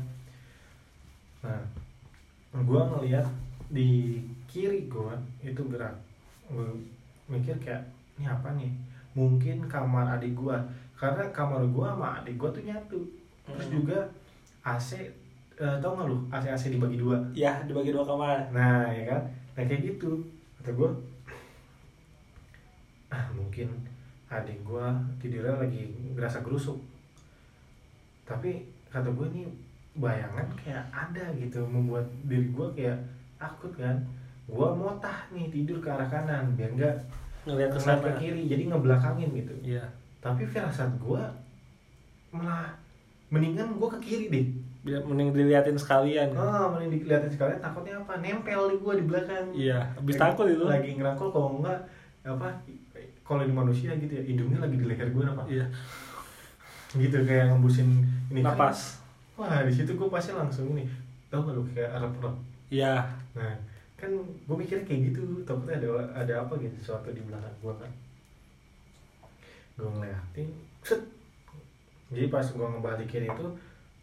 Nah gua ngeliat di kiri gua itu gerak. Gua mikir kayak ini apa nih mungkin kamar adik gua. Karena kamar gua sama adik gua tuh nyatu. Terus Hmm. juga AC eh, tau gak lu? AC AC dibagi dua. Ya dibagi dua kamar. Nah ya kan, nah kayak gitu. Kata gue, ah mungkin adik gue tidurnya lagi ngerasa gerusuk, tapi kata gue ini bayangan kayak ada gitu membuat diri gue kayak takut kan, gue motah nih tidur ke arah kanan biar nggak ngeliat ke sana ke kiri jadi ngebelakangin gitu, iya. Tapi firasat gue malah mendingan gue ke kiri deh, biar mending diliatin sekalian. Ah mending dilihatin sekalian takutnya apa? Nempel di gue di belakang. iya habis takut itu. lagi ngerangkul kalau enggak apa kalau di manusia gitu ya hidungnya lagi di leher gue apa? Iya. Gitu kayak ngembusin ini kan. napas. Wah di situ gue pasti langsung ini. Tau gak lu kayak arab arab iya. Nah kan gue mikir kayak gitu takutnya ada ada apa gitu sesuatu di belakang gue kan. Gue ngeliatin set. Jadi pas gue ngebalikin itu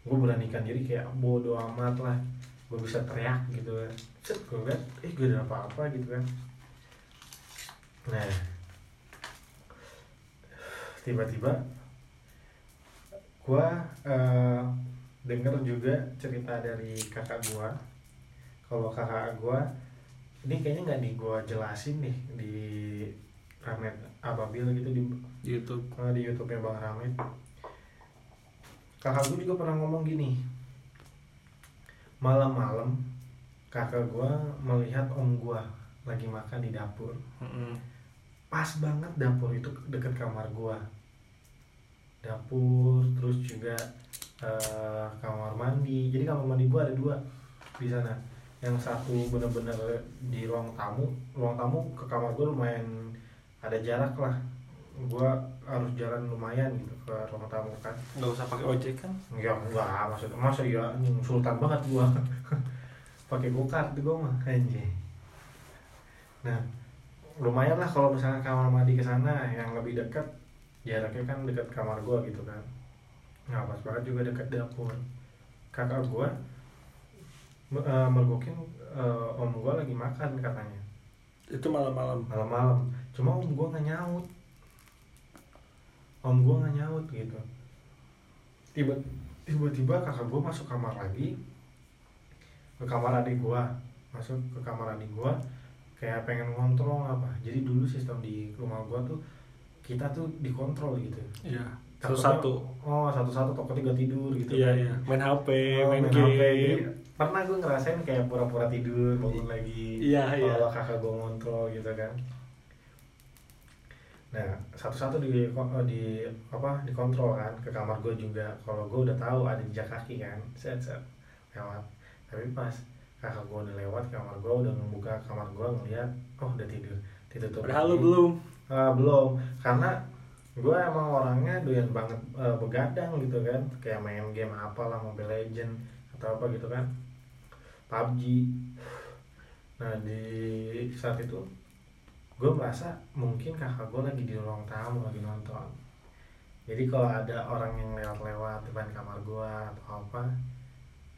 gue beranikan diri kayak bodo amat lah gue bisa teriak gitu kan. Set gue liat eh gue ada apa-apa gitu kan. Nah. Tiba-tiba gue eh, denger juga cerita dari kakak gue kalau kakak gue ini kayaknya nggak di gue jelasin nih di Ramet Ababil gitu di YouTube. Eh, di YouTube-nya Bang Ramet kakak gue juga pernah ngomong gini. Malam-malam kakak gue melihat om gue lagi makan di dapur. Pas banget dapur itu deket kamar gue dapur terus juga eh, kamar mandi. Jadi kamar mandi gue ada dua di sana yang satu bener-bener di ruang tamu ruang tamu ke kamar gue lumayan ada jarak lah. Gue harus jalan lumayan gitu ke ruang tamu kan. Nggak usah pakai ojek kan? Ya enggak maksud masa ya sultan banget gua. Pakai gokart gua mah anjing. Nah lumayan lah kalau misalnya kamar mandi ke sana yang lebih dekat jaraknya kan dekat kamar gua gitu kan. Nah pas banget juga dekat dapur. Kakak gua eh, mergokin eh, om gua lagi makan katanya. Itu malam-malam? Malam-malam. Cuma om gua nggak nyaut. Om gua nggak nyaut gitu. Tiba tiba-tiba kakak gua masuk kamar lagi. Ke kamar adik gua. Masuk ke kamar adik gua. Kayak pengen ngontrol apa. Jadi dulu sistem di rumah gua tuh kita tuh dikontrol gitu. Iya. Takutnya- satu-satu. Oh satu-satu takutnya gak tidur gitu. Iya iya. Main HP Oh, main, main game. HP. Pernah gue ngerasain kayak pura-pura tidur bangun lagi Iya, iya. kalau kakak gue ngontrol gitu kan. Nah satu-satu di di apa dikontrol kan ke kamar gue juga. Kalau gue udah tahu ada jejak kaki kan set set lewat. Tapi pas kakak gue udah lewat kamar gue udah membuka kamar gue ngeliat oh udah tidur. Ditutup padahal lu belum. Ah, belum. Karena gue emang orangnya doyan banget eh, begadang gitu kan. Kayak main game apa lah Mobile Legend atau apa gitu kan PUBG nah di saat itu gue merasa mungkin kakak gue lagi di ruang tamu lagi nonton. Jadi kalau ada orang yang lewat-lewat depan kamar gue atau apa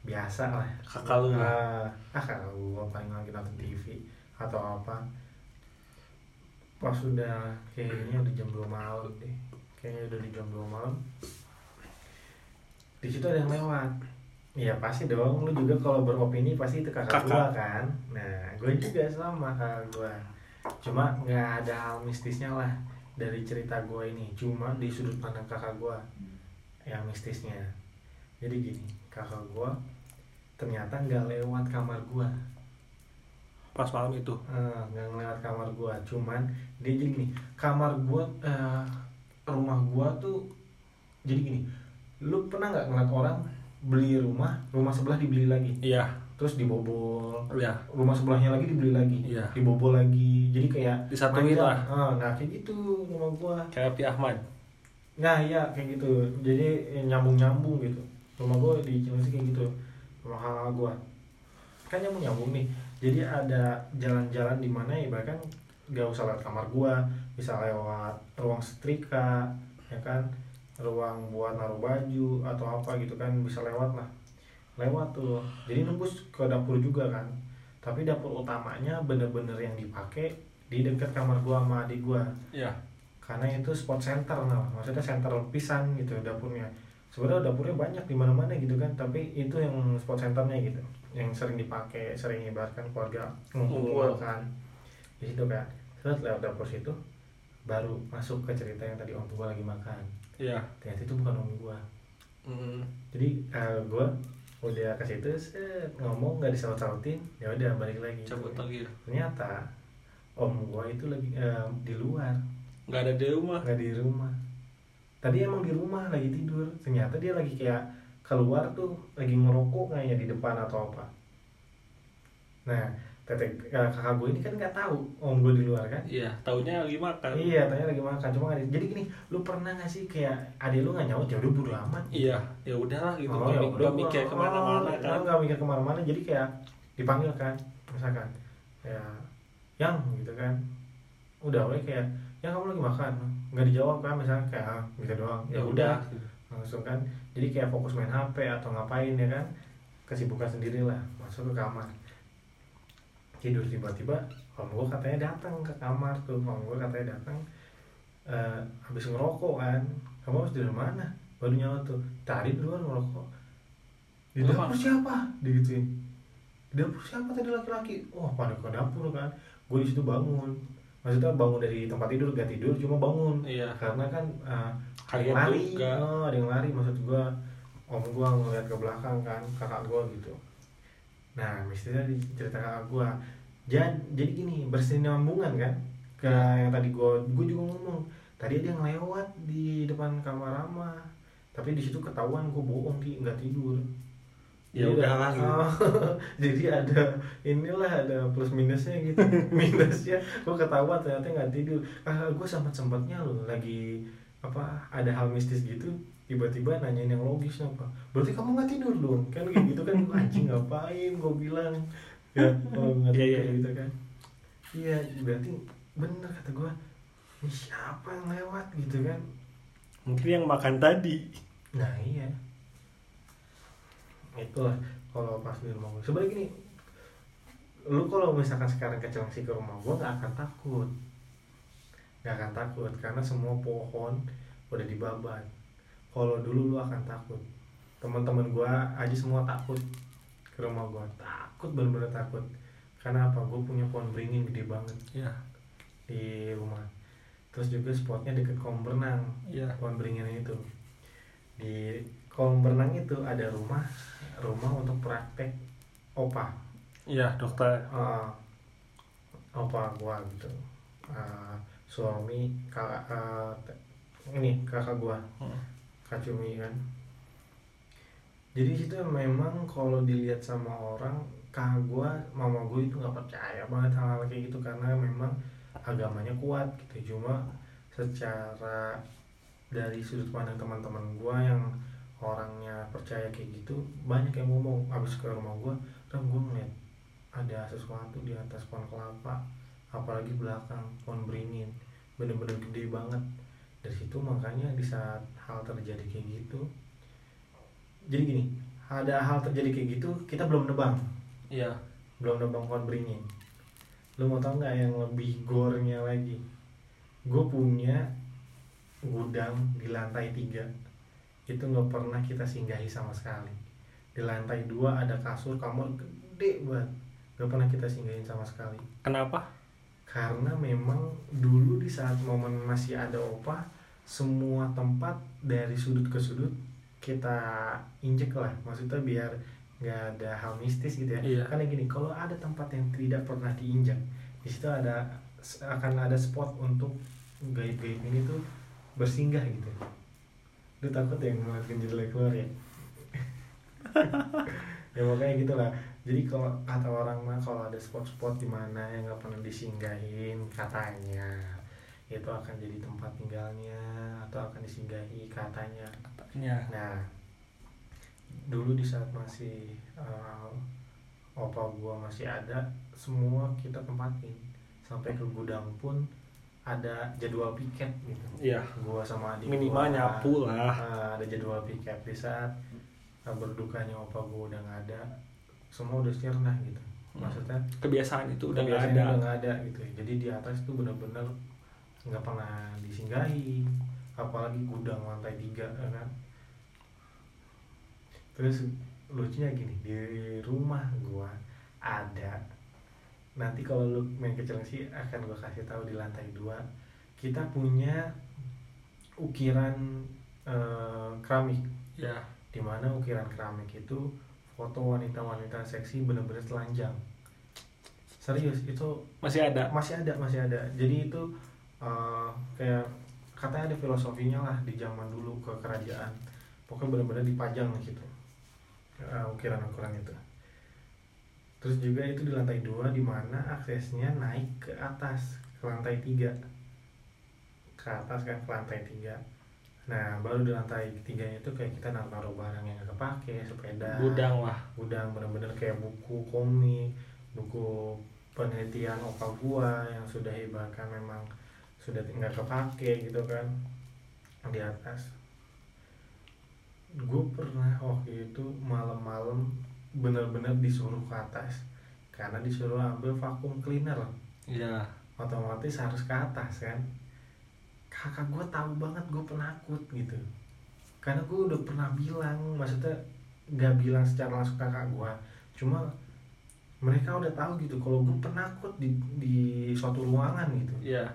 biasa lah. Kakak lu ah, ah kakak gue paling lagi nonton TV atau apa. Pas sudah kayaknya udah jam 2 malam deh kayaknya udah di jam 2 malam di situ ada yang lewat Iya pasti dong, lu juga kalau beropini pasti itu kakak, Kakak. gua kan. Nah, gue juga sama kakak gua. Cuma nggak ada hal mistisnya lah dari cerita gua ini. Cuma di sudut pandang kakak gua yang mistisnya. Jadi gini, kakak gua ternyata nggak lewat kamar gua. Pas malam itu? Eh, nggak ngelewat kamar gua. Cuman dia jadi gini kamar gua eh, rumah gua tuh jadi gini. Lu pernah nggak ngeliat orang beli rumah rumah sebelah dibeli lagi. Iya. Terus dibobol. Iya. Rumah sebelahnya lagi dibeli lagi. Iya. dibobol lagi. Jadi kayak Disatuin lah. Ah, nah kayak gitu rumah gua. Kayak Pi Ahmad. Nah iya kayak gitu. Jadi nyambung nyambung gitu. Rumah gua di Cilengsi kayak gitu. Rumah gua. Kan nyambung nyambung nih. Jadi ada jalan-jalan di mana ibaratkan gak usah lewat kamar gua. Bisa lewat ruang setrika ya kan ruang buat naruh baju atau apa gitu kan bisa lewat lah. Lewat tuh. Jadi nembus ke dapur juga kan. Tapi dapur utamanya bener-bener yang dipakai di dekat kamar gua sama adik gua. Iya. Karena itu spot center nah maksudnya center pisan gitu dapurnya. Sebenarnya dapurnya banyak di mana-mana gitu kan tapi itu yang spot centernya gitu. Yang sering dipakai sering ibaratkan keluarga ngumpul. kan. Di situ kan. Terus lewat dapur situ baru masuk ke cerita yang tadi om gua lagi makan iya. Ternyata itu bukan om gua. Mm. jadi eh, gua udah ke situ set, ngomong nggak disaut-sautin ya udah balik lagi. Cabut lagi ternyata om gua itu lagi eh, di luar. Nggak ada di rumah? Nggak di rumah. Tadi emang di rumah lagi tidur. Ternyata dia lagi kayak keluar tuh lagi ngerokok kayaknya di depan atau apa. Nah tetek eh, kakak gue ini kan nggak tahu om gue di luar kan? Iya taunya lagi makan. Iya tanya lagi makan. Cuma di- jadi gini lu pernah nggak sih kayak adik lu nggak nyaut? Ya udah bodo amat. Iya ya udahlah gitu. Oh, ya udah, mikir ke mana-mana oh, kan. nggak mikir ke mana-mana. Jadi kayak dipanggil kan misalkan. Ya yang gitu kan. Udah oleh kayak yang kamu lagi makan. Nggak dijawab kan misalnya kayak ah, gitu doang. Ya udah langsung kan. Jadi kayak fokus main HP atau ngapain ya kan. Kesibukan sendiri lah masuk ke kamar tidur tiba-tiba om gue katanya datang ke kamar tuh om gue katanya datang eh, habis ngerokok kan. Kamu habis dari mana? Baru nyawa tuh. Tadi di luar ngerokok. Di Lu dapur siapa? Digituin. Di dapur siapa tadi laki-laki? Wah pada ke dapur kan. Gue di situ bangun. Maksudnya bangun dari tempat tidur gak tidur cuma bangun. Iya. Karena kan uh, ada yang lari. oh, ada yang lari. Maksud gua om gua ngeliat ke belakang kan kakak gua gitu nah mistisnya di cerita kakak gua. Jadi jadi gini bersinambungan kan? Ke yang tadi gua gua juga ngomong. Tadi ada yang lewat di depan kamar Rama. Tapi di situ ketahuan gua bohong ki. Nggak tidur. Ya Jadi udahlah ada- gitu. Oh, jadi ada inilah ada plus minusnya gitu. Minusnya gue ketawa ternyata nggak tidur. Kakak gue sempat sempatnya loh lagi apa ada hal mistis gitu tiba-tiba nanyain yang logis apa? Berarti kamu nggak tidur dong kan kayak gitu kan anjing ngapain? Gue bilang. Ya kalau nggak Iya, tidur iya. gitu kan. Iya berarti bener kata gue ini siapa yang lewat? Gitu kan. Mungkin yang makan tadi. Nah iya. Itulah kalau pas di rumah gue Sebenernya gini Lu kalau misalkan sekarang ke Cilengsi ke rumah gue gak akan takut. Gak akan takut Karena semua pohon udah dibabat Kalau dulu lu akan takut. Teman-teman gue aja semua takut Ke rumah gue Takut bener-bener takut. Karena apa? Gue punya pohon beringin gede banget. Iya. Di rumah. Terus juga spotnya deket kolam berenang. Iya. Pohon beringin itu. Di kolam berenang itu ada rumah rumah untuk praktek opa. Iya dokter. Eh, opa gua gitu. Eh, suami kakak te- ini kakak gua. Hmm. Kak Cumi kan? Jadi situ memang kalau dilihat sama orang kakak gua mama gue itu nggak percaya banget hal-hal kayak gitu karena memang agamanya kuat gitu. Cuma secara dari sudut pandang teman-teman gua yang orangnya percaya kayak gitu banyak yang ngomong abis ke rumah gua kan gua ngeliat ada sesuatu di atas pohon kelapa apalagi belakang pohon beringin bener-bener gede banget dari situ makanya di saat hal terjadi kayak gitu jadi gini ada hal terjadi kayak gitu kita belum nebang. Iya. Belum nebang pohon beringin. Lu mau tau nggak yang lebih gornya lagi? Gue punya gudang di lantai tiga. Itu nggak pernah kita singgahi sama sekali. Di lantai dua ada kasur kamar gede banget. Nggak pernah kita singgahin sama sekali. Kenapa? Karena memang dulu di saat momen masih ada opa semua tempat dari sudut ke sudut kita injek lah. Maksudnya biar nggak ada hal mistis gitu ya. Iya. karena gini kalau ada tempat yang tidak pernah diinjak di situ ada akan ada spot untuk gaib-gaib ini tuh bersinggah gitu. Lu takut ya ngeliat jendela keluar ya ya makanya gitulah jadi kalau kata orang mah kalau ada spot-spot di mana yang nggak pernah disinggahin katanya itu akan jadi tempat tinggalnya atau akan disinggahi katanya Katanya. Nah, dulu di saat masih uh, opa gua masih ada, semua kita tempatin sampai ke gudang pun ada jadwal piket gitu. Iya. Gua sama adik Minimal gua, nyapu lah. uh, ada jadwal piket di saat uh, berdukanya opa gua udah nggak ada, semua udah sirna gitu. Maksudnya Kebiasaan itu udah nggak ada. udah nggak ada gitu. Jadi di atas itu benar-benar nggak pernah disinggahi, apalagi gudang lantai tiga ya kan terus lucunya gini di rumah gua ada nanti kalau lu main ke Cilengsi akan gua kasih tahu di lantai dua kita punya ukiran eh, keramik Ya. Di mana ukiran keramik itu foto wanita-wanita seksi bener-bener telanjang. Serius itu Masih ada. masih ada masih ada. Jadi itu eh, kayak katanya ada filosofinya lah di zaman dulu ke kerajaan. Pokoknya benar-benar dipajang gitu eh, ukiran-ukiran itu. Terus juga itu di lantai dua di mana aksesnya naik ke atas ke lantai tiga. Ke atas kan ke lantai tiga nah baru di lantai tiga itu kayak kita naruh-naruh barang yang gak kepake sepeda Gudang lah. gudang bener-bener kayak buku komik buku penelitian opa gua yang sudah ibaratkan memang sudah nggak kepake gitu kan di atas gue pernah waktu itu malam-malam bener-bener disuruh ke atas karena disuruh ambil vakum cleaner Iya. otomatis harus ke atas kan kakak gue tahu banget gue penakut gitu. Karena gue udah pernah bilang maksudnya gak bilang secara langsung kakak gue cuma mereka udah tahu gitu kalau gue penakut di di suatu ruangan gitu. Iya.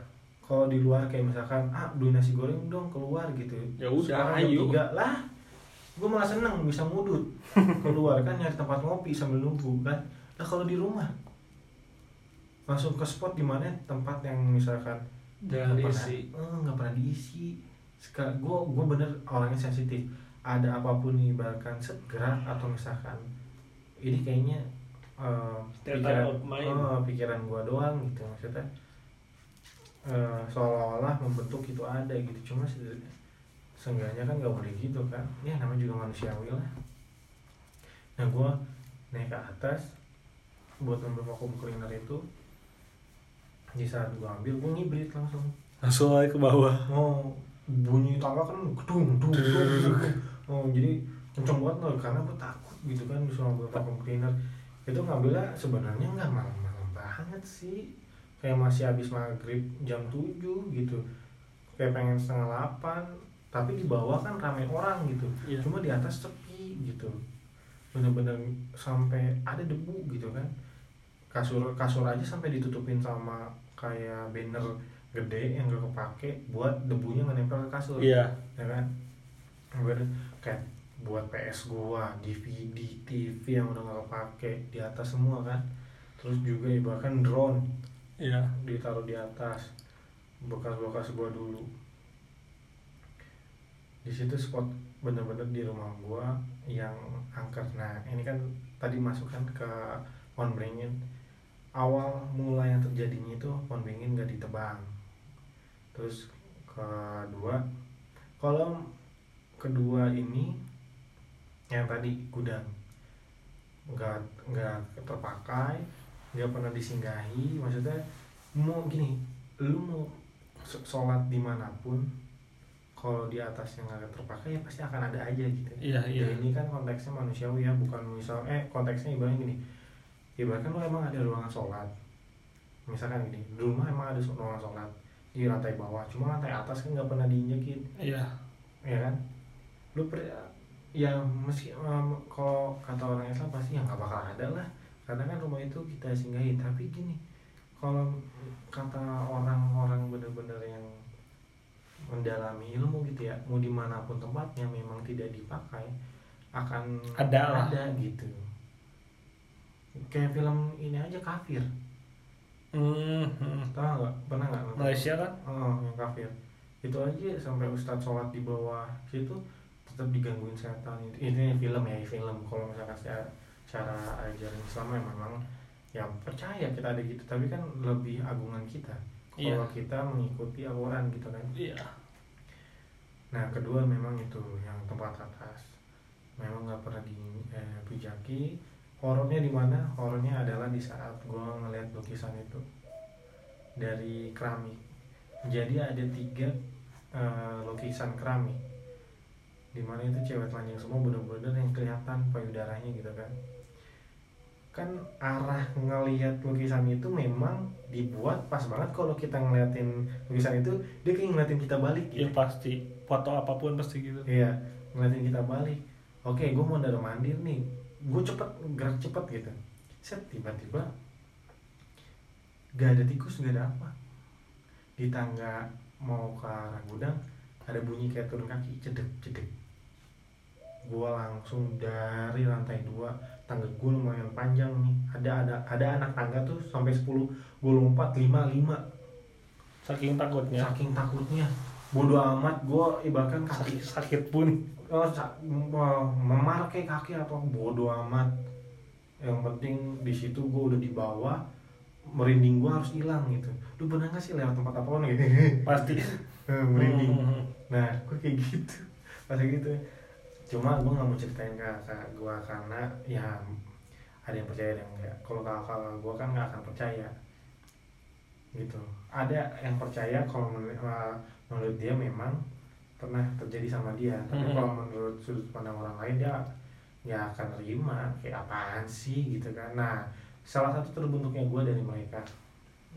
kalau di luar kayak misalkan ah beli nasi goreng dong keluar gitu. Ya udah, ayo. tiga, lah gue malah seneng bisa mudut keluar kan nyari tempat ngopi sambil nunggu kan. Nah kalau di rumah langsung ke spot di mana tempat yang misalkan Jangan nggak diisi. pernah, eh, nggak pernah diisi. Sekarang gue gue bener orangnya sensitif. Ada apa pun nih bahkan segera atau misalkan ini kayaknya eh, State pikiran eh, pikiran gue doang gitu maksudnya. Eh, seolah-olah membentuk itu ada gitu. Cuma se- seenggaknya kan nggak boleh gitu kan. Ya namanya juga manusiawi lah. Nah gue naik ke atas buat ngambil vacuum cleaner itu di saat gue ambil gue ngibrit langsung. Langsung lagi ke bawah. oh bunyi tangga kan gedung gedung gedung oh jadi kenceng banget loh karena gue takut gitu kan disuruh ngambil vacuum cleaner. Itu ngambilnya sebenarnya nggak malam-malam banget sih. Kayak masih habis maghrib jam 7 gitu. Kayak pengen setengah 8 tapi di bawah kan ramai orang gitu. Iya. cuma di atas sepi gitu. Bener-bener sampai ada debu gitu kan kasur kasur aja sampai ditutupin sama kayak banner gede yang gak kepake buat debunya nempel ke kasur. Iya. ya kan? Bener. Kayak buat PS gua DVD TV yang udah gak kepake di atas semua kan. Terus juga ya bahkan drone. Iya. ditaruh di atas. Bekas-bekas gua dulu. Di situ spot bener-bener di rumah gua yang angker. Nah ini kan tadi masukkan ke beringin awal mula yang terjadinya itu pohon beringin gak ditebang terus kedua kalau kedua ini yang tadi gudang nggak nggak terpakai nggak pernah disinggahi maksudnya mau gini lu mau sh- sholat di mana pun kalau di atas yang nggak terpakai ya pasti akan ada aja gitu Iya, iya. Ya, ini kan konteksnya manusiawi ya bukan misal eh konteksnya ibaratnya gini ibaratkan lu emang ada ruangan sholat. Misalkan gini di rumah emang ada ruangan sholat. Di lantai bawah cuma lantai atas kan nggak pernah diinjekin. Iya. Ya kan? Lu per ya meski em, kalau kata orang Islam pasti ya nggak bakal ada lah. Karena kan rumah itu kita singgahi tapi gini kalau kata orang-orang bener-bener yang mendalami ilmu gitu ya mau di mana pun tempatnya memang tidak dipakai akan Ada ada gitu kayak film ini aja kafir hmm, hmm. tahu nggak pernah nggak? Malaysia kan Oh, yang kafir. Itu aja sampai ustadz sholat di bawah situ tetap digangguin setan itu. Ini film ya, film. Kalau misalkan secara, cara ajaran Islam memang ya percaya kita ada gitu, tapi kan lebih agungan kita. Kalau Iya. kita mengikuti Al-Quran gitu kan. iya Nah, kedua memang itu yang tempat atas. Memang nggak pernah dipijaki. Horornya di mana? Horornya adalah di saat gua ngeliat lukisan itu dari keramik. Jadi ada tiga eh, lukisan keramik di mana itu cewek telanjang semua bener-bener yang kelihatan payudaranya gitu kan kan arah ngelihat lukisan itu memang dibuat pas banget kalau kita ngeliatin lukisan itu dia kayak ngeliatin kita balik ya gitu pasti foto apa pun pasti gitu Iya, ngeliatin kita balik. Oke, gue mau dari mandir nih. Gue cepet, gerak cepet gitu. Set, tiba-tiba gak ada tikus, gak ada apa. Di tangga mau ke arah gudang, ada bunyi kayak turun kaki, cedek, cedek. Gue langsung dari lantai dua, tangga gue lumayan panjang nih. Ada ada ada anak tangga tuh sampai 10 gue lompat 5 5 saking takutnya saking takutnya bodoh amat gue ibaratkan kaki sakit sakit pun oh, sa- m- memar kayak kaki apa? Bodoh amat. Yang penting di situ gue udah di bawah merinding gue harus hilang gitu. Lu pernah gak sih lewat tempat apa gitu? Pasti. Merinding. Hmm, nah gue kayak gitu. Pas kayak gitu. Cuma gue nggak mau ceritain ke kakak gue karena ya ada yang percaya ada yang enggak kalau kakak gue kan nggak akan percaya. Gitu. Ada yang percaya kalau menurut, eh, menurut dia memang pernah terjadi sama dia. Tapi Mhm. kalau menurut sudut pandang orang lain dia ya akan terima. Kayak apaan sih? gitu kan. Nah salah satu terbentuknya gue dari mereka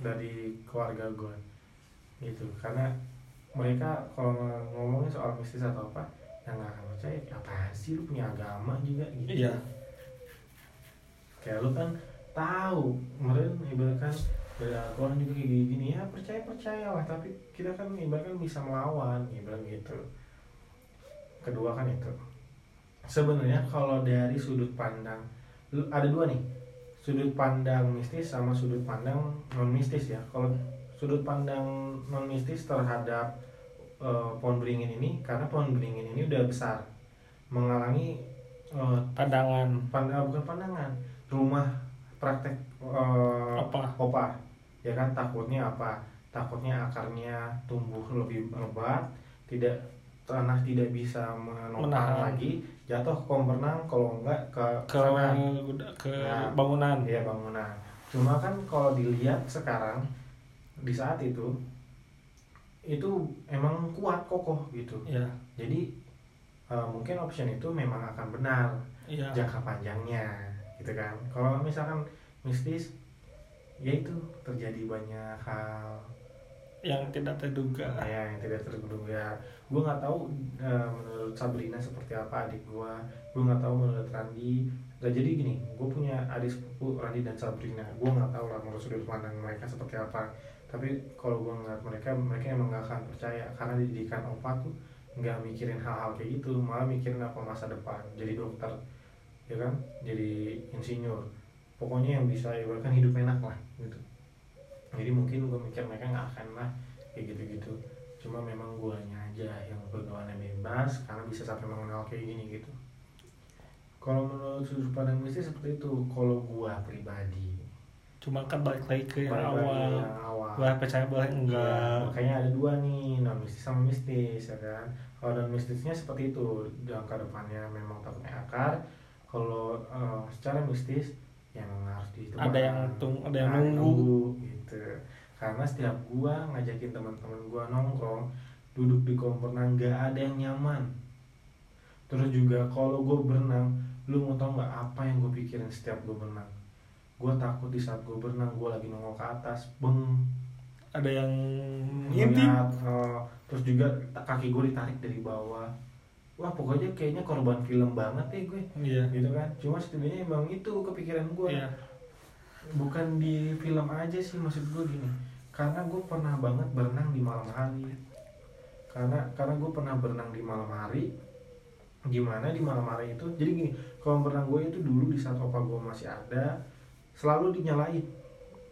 dari keluarga gue gitu. Karena mereka kalau ngomongin soal mistis atau apa yang nggak akan percaya "Ya apaan sih lu punya agama juga? gitu. Iya. Kayak lu kan tahu kemarin ibaratkan dari Al-Quran juga kayak gini, gini ya percaya percaya lah. Tapi kita kan ibaratkan bisa melawan ibarat gitu. Kedua kan itu. Sebenarnya kalau dari sudut pandang ada dua nih. Sudut pandang mistis sama sudut pandang non mistis ya. Kalau sudut pandang non mistis terhadap eh, pohon beringin ini karena pohon beringin ini udah besar mengalami eh, pandangan. Pand- eh, bukan pandangan rumah praktek eh, apa opa ya kan takutnya apa? Takutnya akarnya tumbuh lebih lebat tidak tanah tidak bisa menopang Menahan. lagi jatuh ke kolam renang kalau enggak ke ke sana ke Nah. bangunan. ya bangunan. Cuma kan kalau dilihat sekarang di saat itu itu emang kuat kokoh gitu. Ya jadi eh, mungkin option itu memang akan benar iya. jangka panjangnya gitu kan. Kalau misalkan mistis ya itu terjadi banyak hal. Yang tidak terduga. Ya yang tidak terduga. Gue nggak tahu eh, menurut Sabrina seperti apa adik gue gue nggak tahu menurut Randi. Nah, jadi gini gue punya adik sepupu Randi dan Sabrina. Gue nggak tahu lah menurut sudut pandang mereka seperti apa. Tapi kalau gue ngeliat mereka mereka emang nggak akan percaya. Karena didikan opa tuh nggak mikirin hal-hal kayak gitu. Malah mikirin apa masa depan. Jadi dokter ya kan? Jadi insinyur pokoknya yang bisa ibaratkan hidup enak lah gitu. Jadi mungkin gue mikir mereka nggak akan lah kayak gitu-gitu. Cuma memang guanya aja yang berdoanya bebas karena bisa sampai mengenal kayak gini gitu. Kalau menurut sudut pandang mistis seperti itu. Kalau gua pribadi. Cuma kan balik lagi ke yang balik awal. yang awal. Boleh percaya boleh Iya, enggak. makanya ada dua nih non mistis sama mistis ya kan? Kalau non mistisnya seperti itu. Jangka depannya memang takutnya akar. Kalau eh, secara mistis yang harus ditebak ada yang tung ada yang Nah, nunggu. gitu. Karena setiap gua ngajakin teman-teman gua nongkrong duduk di kolam renang gak ada yang nyaman. Terus juga kalau gua berenang lu mau tau nggak apa yang gue pikirin setiap gue berenang? Gue takut di saat gue berenang gue lagi nongol ke atas beng. Ada yang ngintip? eh, terus juga kaki gue ditarik dari bawah wah pokoknya kayaknya korban film banget ya gue. Iya. Gitu kan. Cuma setidaknya emang itu kepikiran gue. Iya. Bukan di film aja sih maksud gue gini. Karena gue pernah banget berenang di malam hari. Karena karena gue pernah berenang di malam hari gimana di malam hari itu jadi gini kolam berenang gue itu dulu di saat opa gue masih ada selalu dinyalain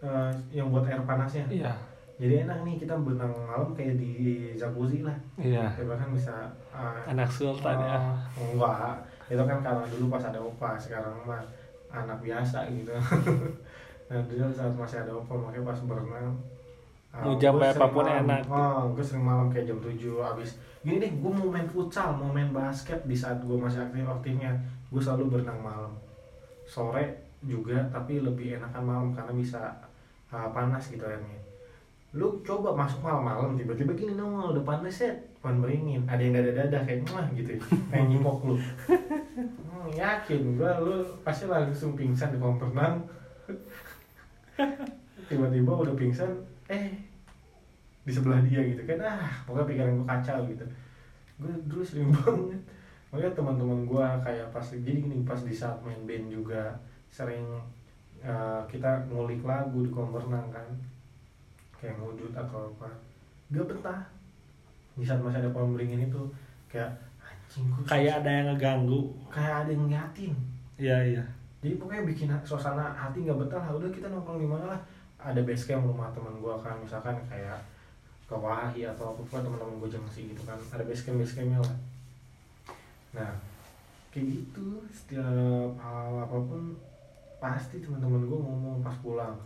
eh, yang buat air panasnya. Iya jadi enak nih kita berenang malam kayak di jacuzzi lah. Iya. Ya bahkan bisa eh, anak sultan ya. Oh, enggak. Itu kan karena dulu pas ada opa sekarang mah anak biasa gitu. Nah dulu saat masih ada opa makanya pas berenang Mau ah, jam gua sering berapapun malam. enak. oh gue sering malam kayak jam 7 abis gini deh gue mau main futsal mau main basket di saat gue masih aktif aktifnya. Gue selalu berenang malam. Sore juga tapi lebih enakan malam karena bisa ah, panas gitu airnya lu coba masuk malam-malam tiba-tiba gini nongol depan set depan beringin. Ada yang dada-dada kayak mah gitu kayak nyingkok lu. Hmm, yakin gua lu pasti langsung pingsan di kolam renang tiba-tiba udah pingsan eh di sebelah dia gitu kan. Ah pokoknya pikiran gua kacau gitu. Gue dulu sering banget. Makanya teman-teman gua kayak pas jadi gini pas di saat main band juga sering eh, kita ngulik lagu di kolam renang kan kayak wujud atau apa. Gak betah. Di saat masih ada kolam beringin itu kayak anjing kayak ada yang ngeganggu. Kayak ada yang ngeliatin. Iya iya. Jadi pokoknya bikin suasana hati nggak betah lah. Udah kita nongkrong di mana lah. Ada base camp rumah teman gua kan. Misalkan kayak ke Wahi atau apa pun teman-teman gue jengsi gitu kan. Ada base camp base campnya lah. Nah kayak gitu setiap hal apa pun pasti teman-teman gue ngomong pas pulang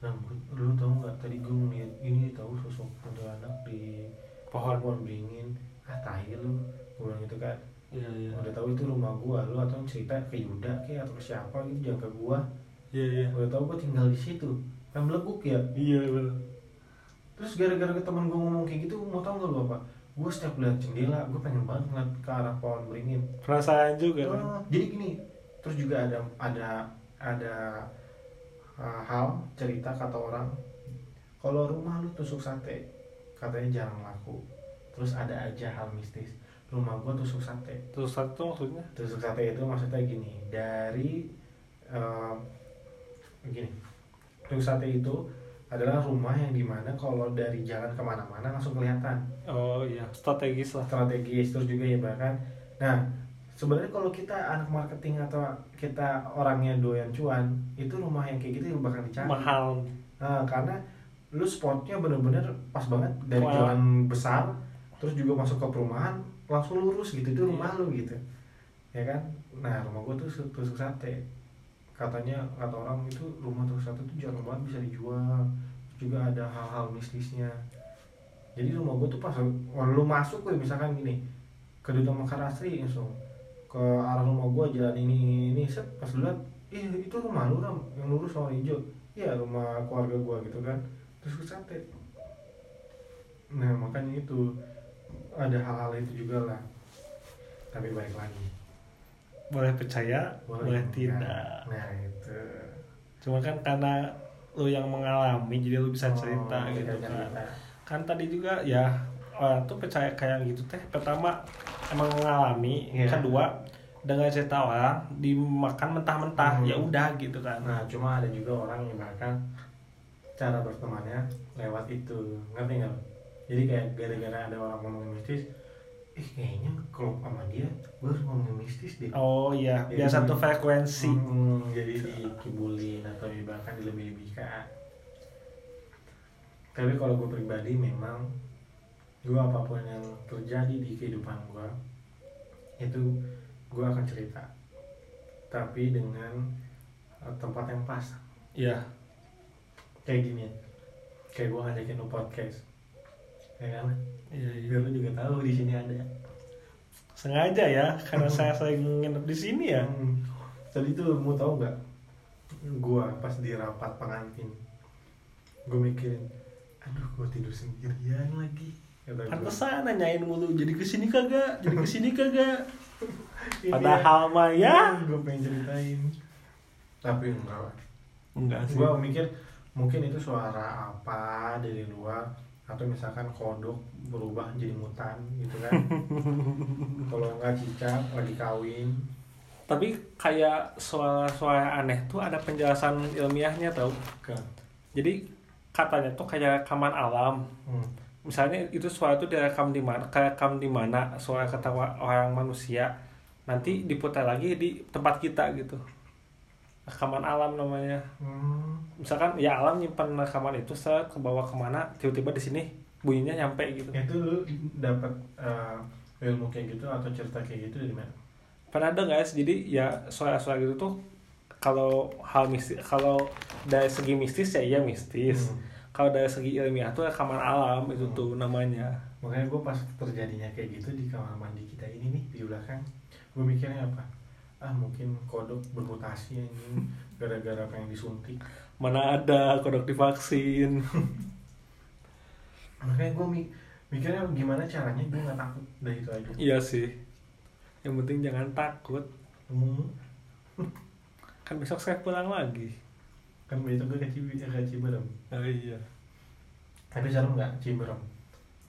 dan lu tau nggak? Tadi gue ngeliat ini tahu sosok anak di pohon pohon beringin. Ah tahi lu. Gue bilang gitu kan. Iya iya. Udah tahu itu rumah gua. Lu atau cerita ke Yuda kayak atau ke siapa gitu jangan ke gua. Iya iya. Udah tahu gua tinggal di situ. Kan beleguk ya? Iya bener. Terus gara-gara ke temen gua ngomong kayak gitu mau tau gak lu apa? Gua setiap lihat jendela gua pengen banget ngeliat ke arah pohon beringin. Perasaan juga kan? Oh, jadi gini. Terus juga ada ada ada uh, hal cerita kata orang kalau rumah lu tusuk sate katanya jarang laku. Terus ada aja hal mistis rumah gua tusuk sate. Terus satu maksudnya? Tusuk sate itu maksudnya gini dari eh, gini tusuk sate itu adalah rumah yang di mana kalau dari jalan ke mana-mana langsung kelihatan. Oh iya strategis lah. Strategis terus juga ya bahkan nah sebenarnya kalau kita anak marketing atau kita orangnya doyan cuan itu rumah yang kayak gitu yang bakal dicari. Mahal. Nah, karena lu spotnya bener-bener pas banget dari Wah. jalan besar terus juga masuk ke perumahan langsung lurus gitu itu rumah lu gitu. Ya kan? Nah rumah gua tuh su- tusuk sate katanya kata orang itu rumah tusuk sate tuh jarang banget bisa dijual. Juga ada hal-hal mistisnya. Jadi rumah gua tuh pas lu masuk gue misalkan gini ke Duta Mekar Asri langsung ke arah rumah gua jalan ini ini, ini set pas lihat ih itu rumah lu ram yang lurus warna hijau iya rumah keluarga gua gitu kan. Terus ke sate. Nah makanya itu ada hal-hal itu juga lah. Tapi balik lagi. Boleh percaya boleh, enggak. tidak. Nah itu. Cuma kan karena lu yang mengalami jadi lu bisa cerita Oh, gitu bisa kan. cerita. kan tadi juga ya orang tuh percaya kayak gitu teh. Pertama emang mengalami. Iya. kedua dengan cerita orang dimakan mentah-mentah. Hmm. ya udah gitu kan. Nah cuma ada juga orang yang bahkan cara bertemannya lewat itu. Ngerti nggak? Jadi kayak gara-gara ada orang ngomong mistis ih kayaknya kalau sama dia gue harus ngomong mistis deh. Oh iya. Jadi biar satu frekuensi. Hmm, jadi dikibulin atau bahkan dilebih-lebihkan. Tapi kalau gue pribadi memang gue apa pun yang terjadi di kehidupan gue itu gue akan cerita. Tapi dengan uh, tempat yang pas. Iya. Kayak gini kayak gue ngajakin lo podcast. Ya kan? Iya iya. Lu juga tahu di sini ada. Sengaja ya karena saya sering nginep di sini ya. Hmm. Tadi tuh mau tahu nggak? Gua pas di rapat pengantin, gue mikirin, aduh gue tidur sendirian lagi. Pantesan nanyain mulu jadi ke sini kagak? Jadi ke sini kagak? Padahal mah ya. Gue pengen ceritain. Tapi enggak lah. enggak sih. Gue mikir mungkin itu suara apa dari luar atau misalkan kodok berubah jadi mutan gitu kan? Kalau nggak cicak lagi kawin. Tapi kayak suara-suara aneh tuh ada penjelasan ilmiahnya tau. Jadi katanya tuh kayak rekaman alam. Hmm. Misalnya itu suara tuh direkam di mana direkam di mana suara ketawa orang manusia nanti diputar lagi di tempat kita gitu. Rekaman alam namanya. Hmm. misalkan ya alam nyimpan rekaman itu set ke bawah ke mana tiba-tiba di sini bunyinya nyampe gitu. Itu lu dapat eh, ilmu kayak gitu atau cerita kayak gitu dari mana? Pernah ada guys jadi ya suara-suara gitu tuh kalau hal mistis kalau dari segi mistis ya iya mistis. Hmm. Kalau dari segi ilmiah tuh rekaman alam itu Hmm. tuh namanya. Makanya gue pas terjadinya kayak gitu di kamar mandi kita ini nih di belakang gue mikirnya apa? Ah mungkin kodok bermutasi ini gara-gara pengen disuntik. Mana ada kodok divaksin. Makanya gue mi mikirnya gimana caranya gue nggak takut dari itu aja. Iya sih. Yang penting jangan takut. Hmm. kan besok saya pulang lagi kan besok gue ke Ciberem. Oh iya. Tapi serem nggak Ciberem?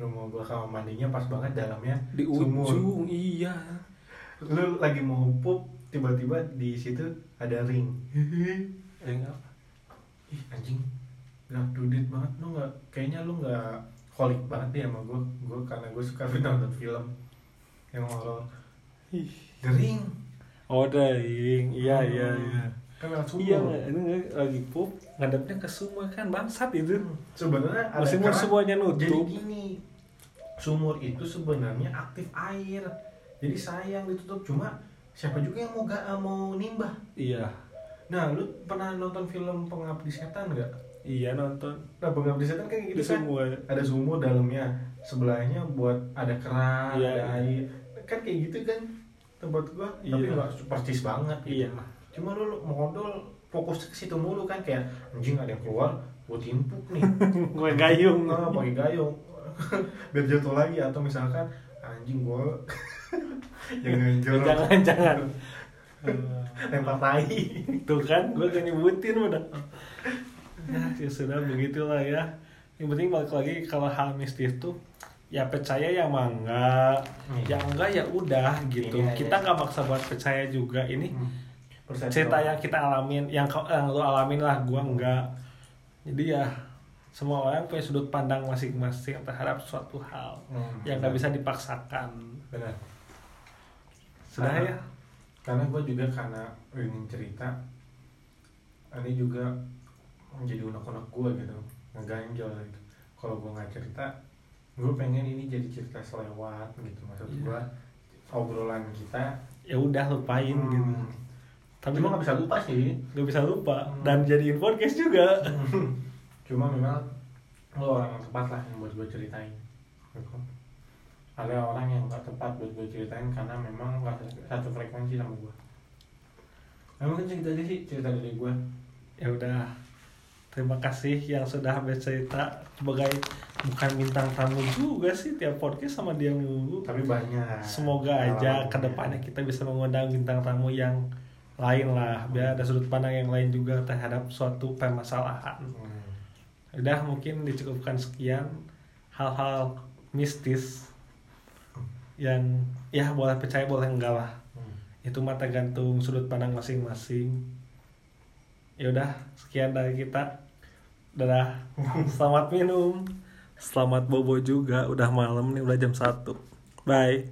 Rumah gue kamar mandinya pas banget dalamnya di sumur. ujung iya. Lu lagi mau pup tiba-tiba di situ ada ring. Eh apa? Ih anjing. Nggak dudit banget. Lu nggak kayaknya lu nggak holik banget deh sama gue gue karena gue suka nonton film yang horor. Ih. gering oh daing iya iya iya sumur iya ini lagi pup ngadepnya ke sumur kan bangsat itu. Sebenarnya ada meskipun keran- semuanya jadi nutup gini sumur itu sebenarnya aktif air. Jadi sayang ditutup. Cuma siapa juga yang mau gak mau nimbah? Iya. Nah lu pernah nonton film pengabdi setan nggak iya nonton. Nah pengabdi setan kayak gitu kan? semua. Ada sumur dalamnya sebelahnya buat ada keran Iya, ada iya. air. Kan kayak gitu kan tempat gua. Tapi Iya. nggak persis banget gitu. iya cuma lu modal fokus ke situ mulu kan kayak anjing ada yang keluar gua timpuk nih. Gue gayung. Nah, pakai gayung. Biar jatuh lagi atau misalkan anjing gua jangan jorok jangan jangan. Lempar tai. Tuh kan gue gak nyebutin udah. Ya, ya sudah begitulah ya. Yang penting balik lagi kalau hal mistis tuh ya percaya ya mangga Iya. ya enggak ya udah gitu. Ini kita nggak maksa buat percaya juga. Ini Persepsi cerita yang kita alamin yang kau yang lu alamin lah gua enggak. Jadi ya semua orang punya sudut pandang masing-masing terhadap suatu hal Hmm, yang nggak bisa dipaksakan. Benar. Sudah Karena- ya? karena gue juga karena ingin cerita ini juga menjadi unek-unek gue gitu ngeganjel gitu. Kalau gue nggak cerita gue pengen ini jadi cerita selewat gitu. Maksud Iya. gue obrolan kita ya udah lupain gitu. hmm, tapi cuma nggak bisa lupa sih. Nggak bisa lupa. Hmm. dan jadiin podcast juga. Cuma memang lo orang yang tepat lah yang buat gue ceritain. Ada orang yang nggak tepat buat gue ceritain karena memang nggak satu frekuensi sama gue nah, mungkin cerita aja sih cerita dari gue ya udah. Terima kasih yang sudah bercerita. Sebagai bukan bintang tamu juga sih tiap podcast sama dia mulu. Tapi banyak. Semoga aja ke depannya kita bisa mengundang bintang tamu yang lain lah biar ada sudut pandang yang lain juga terhadap suatu permasalahan. Hmm. udah mungkin dicukupkan sekian hal-hal mistis yang ya boleh percaya boleh enggak lah. Hmm. itu mah tergantung sudut pandang masing-masing. Ya udah sekian dari kita. Dadah. Selamat minum. Selamat bobo juga. Udah malam nih udah jam 1 bye